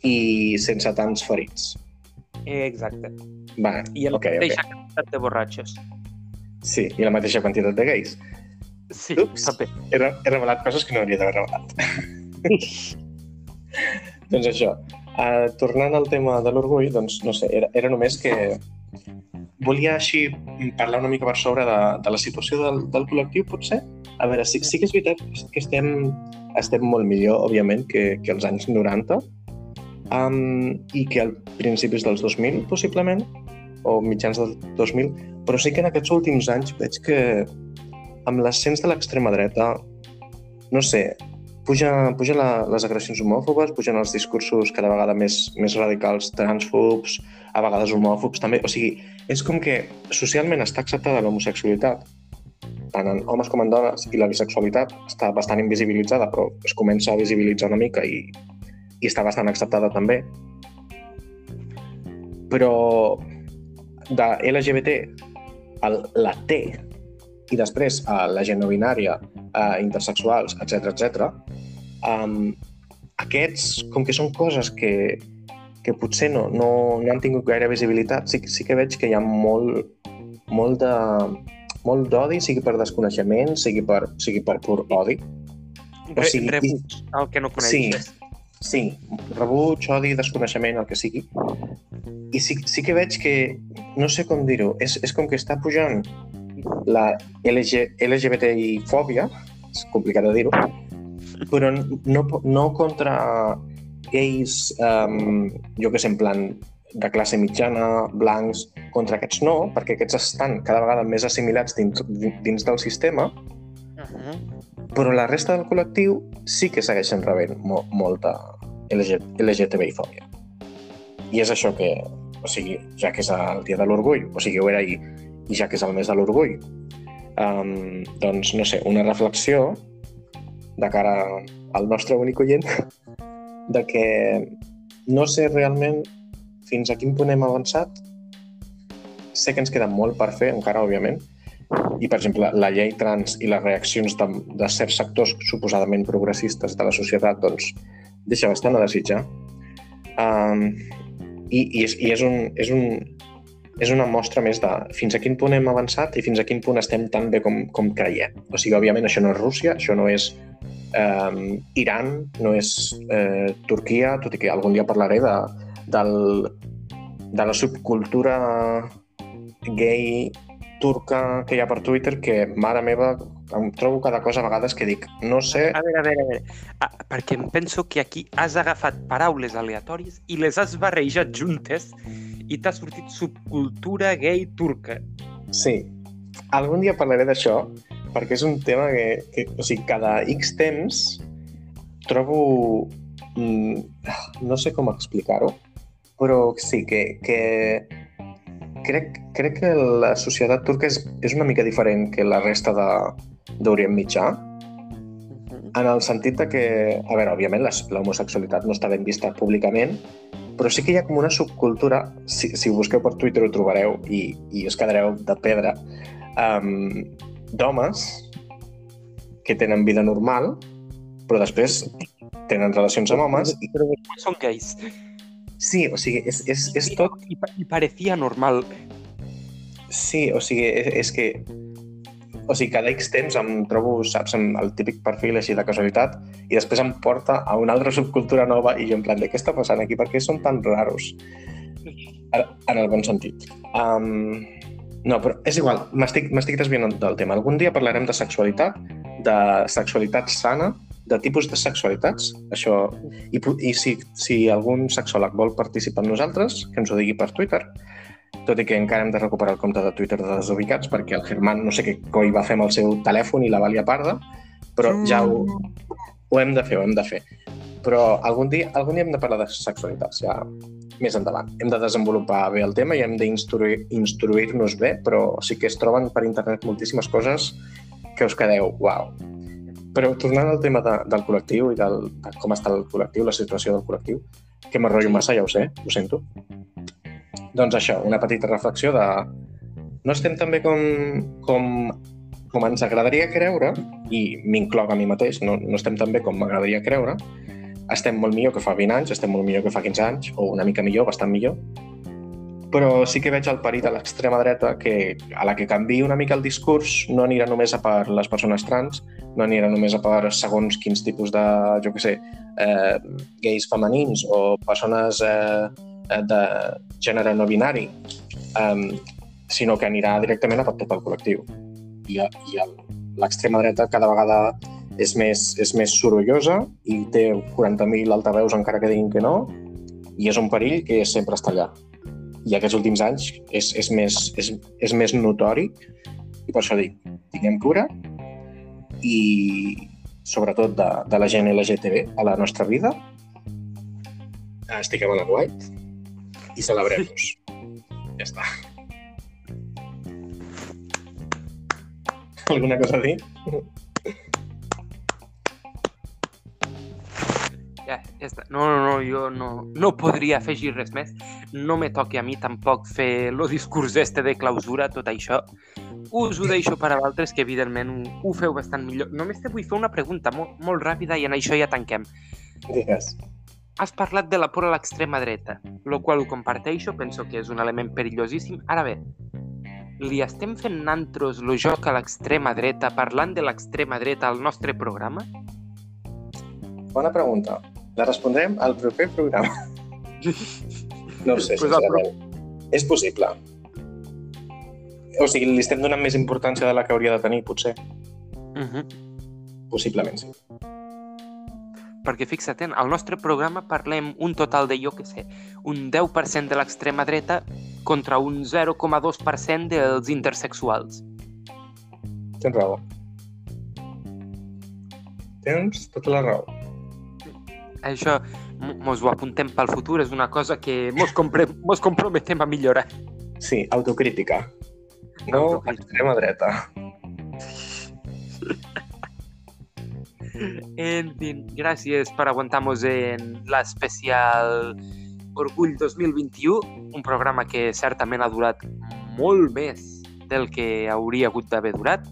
i sense tants ferits. Exacte. Va, I la ok. mateixa quantitat de borratxos. Sí, i la mateixa quantitat de gais. Sí, Ups. també. He, he revelat coses que no hauria d'haver revelat. *laughs* doncs això. Uh, tornant al tema de l'orgull, doncs, no sé, era, era només que volia així parlar una mica per sobre de, de la situació del, del col·lectiu, potser. A veure, sí, sí que és veritat que estem, estem molt millor, òbviament, que, que els anys 90 um, i que al principis dels 2000, possiblement, o mitjans del 2000, però sí que en aquests últims anys veig que amb l'ascens de l'extrema dreta, no sé, puja, puja la, les agressions homòfobes, pugen els discursos cada vegada més, més radicals, transfobs, a vegades homòfobs també. O sigui, és com que socialment està acceptada l'homosexualitat, tant en homes com en dones, i la bisexualitat està bastant invisibilitzada, però es comença a visibilitzar una mica i, i està bastant acceptada també. Però de LGBT a la T i després a la gent no binària, a intersexuals, etc etc. Um, aquests, com que són coses que, que potser no, no, no han tingut gaire visibilitat, sí, sí que veig que hi ha molt, molt de molt d'odi, sigui per desconeixement, sigui per, sigui per pur odi. O sigui, Rebuig, el que no coneixes. Sí, sí, rebuig, odi, desconeixement, el que sigui. I sí, sí que veig que, no sé com dir-ho, és, és com que està pujant la LG, LGBTI-fòbia, és complicat de dir-ho, però no, no contra gais, um, jo que sé, en plan de classe mitjana, blancs, contra aquests no, perquè aquests estan cada vegada més assimilats dins, dins del sistema, uh -huh. Però la resta del col·lectiu sí que segueixen rebent mo molta LG LGTBI-fòbia. I és això que, o sigui, ja que és el dia de l'orgull, o sigui, ho era ahir, i ja que és el mes de l'orgull, um, doncs, no sé, una reflexió de cara al nostre únic oient *laughs* de que no sé realment fins a quin punt hem avançat. Sé que ens queda molt per fer, encara, òbviament, i, per exemple, la llei trans i les reaccions de, de certs sectors suposadament progressistes de la societat, doncs, deixa bastant a desitjar. Um, i, i, és, i és, un, és, un, és una mostra més de fins a quin punt hem avançat i fins a quin punt estem tan bé com, com creiem. O sigui, òbviament, això no és Rússia, això no és eh, Iran, no és eh, Turquia, tot i que algun dia parlaré de, del, de la subcultura gay turca que hi ha per Twitter que, mare meva, em trobo cada cosa a vegades que dic, no sé... A veure, a veure, a veure. Ah, perquè em penso que aquí has agafat paraules aleatòries i les has barrejat juntes i t'ha sortit subcultura gay turca. Sí. Algun dia parlaré d'això, perquè és un tema que, que, o sigui, cada X temps trobo... Mm, no sé com explicar-ho, però sí, que, que crec, crec que la societat turca és, és una mica diferent que la resta d'Orient Mitjà, en el sentit de que, a veure, òbviament l'homosexualitat no està ben vista públicament, però sí que hi ha com una subcultura, si, si busqueu per Twitter ho trobareu i, i us quedareu de pedra, um, d'homes que tenen vida normal, però després tenen relacions amb homes... I... Però són gais. Sí, o sigui, és, és, és tot... I, I parecia normal. Sí, o sigui, és, és que... O sigui, cada X temps em trobo, saps, amb el típic perfil així de casualitat i després em porta a una altra subcultura nova i jo en plan, de què està passant aquí? Per què són tan raros? En el bon sentit. Um, no, però és igual, m'estic desviant del tema. Algun dia parlarem de sexualitat, de sexualitat sana, de tipus de sexualitats, això, i, i si, si algun sexòleg vol participar amb nosaltres, que ens ho digui per Twitter, tot i que encara hem de recuperar el compte de Twitter de desubicats, perquè el Germán no sé què coi va fer amb el seu telèfon i la valia parda, però ja ho, ho hem de fer, ho hem de fer. Però algun dia, algun dia hem de parlar de sexualitats, ja més endavant. Hem de desenvolupar bé el tema i hem d'instruir-nos bé, però sí que es troben per internet moltíssimes coses que us quedeu, uau, però tornant al tema de, del col·lectiu i del, de com està el col·lectiu, la situació del col·lectiu, que m'enrotllo massa, ja ho sé, ho sento. Doncs això, una petita reflexió de... No estem tan bé com, com, com ens agradaria creure, i m'incloc a mi mateix, no, no estem tan bé com m'agradaria creure, estem molt millor que fa 20 anys, estem molt millor que fa 15 anys, o una mica millor, bastant millor, però sí que veig el perill de l'extrema dreta que a la que canvi una mica el discurs no anirà només a per les persones trans, no anirà només a per segons quins tipus de, jo què sé, eh, gais femenins o persones eh, de gènere no binari, eh, sinó que anirà directament a per tot el col·lectiu. I, i l'extrema dreta cada vegada és més, és més sorollosa i té 40.000 altaveus encara que diguin que no, i és un perill que sempre està allà i aquests últims anys és, és, més, és, és més notori i per això dic, tinguem cura i sobretot de, de la gent LGTB a la nostra vida estiguem a la white i celebrem-nos. Ja està. Alguna cosa a dir? Ja, ja està. No, no, no, jo no, no podria afegir res més. No me toqui a mi tampoc fer el discurs este de clausura, tot això. Us ho deixo per a vosaltres, que evidentment ho, ho feu bastant millor. Només te vull fer una pregunta molt, molt ràpida i en això ja tanquem. Digues. Has parlat de la por a l'extrema dreta, el qual ho comparteixo, penso que és un element perillosíssim. Ara bé, li estem fent nantros el joc a l'extrema dreta parlant de l'extrema dreta al nostre programa? Bona pregunta. La respondrem al proper programa. No ho sé, Pues al sincerament. És possible. O sigui, li estem donant més importància de la que hauria de tenir, potser. Uh -huh. Possiblement, sí. Perquè fixa't, en el nostre programa parlem un total de, jo què sé, un 10% de l'extrema dreta contra un 0,2% dels intersexuals. Tens raó. Tens tota la raó. Això mos ho apuntem pel futur, és una cosa que mos, compre mos comprometem a millorar. Sí, autocrítica. No Autocrítica. extrema dreta. En fin, gràcies per aguantar-nos en l'especial Orgull 2021, un programa que certament ha durat molt més del que hauria hagut d'haver durat,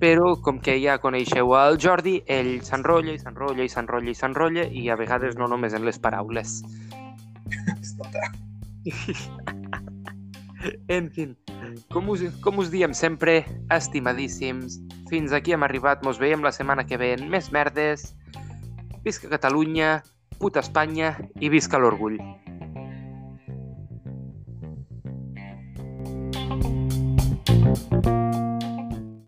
però com que ja coneixeu el Jordi, ell s'enrotlla i s'enrotlla i s'enrotlla i s'enrotlla i a vegades no només en les paraules. Escolta. *laughs* En fin, com us, com us diem sempre, estimadíssims, fins aquí hem arribat, mos veiem la setmana que ve en més merdes. Visca Catalunya, puta Espanya i visca l'orgull. Thank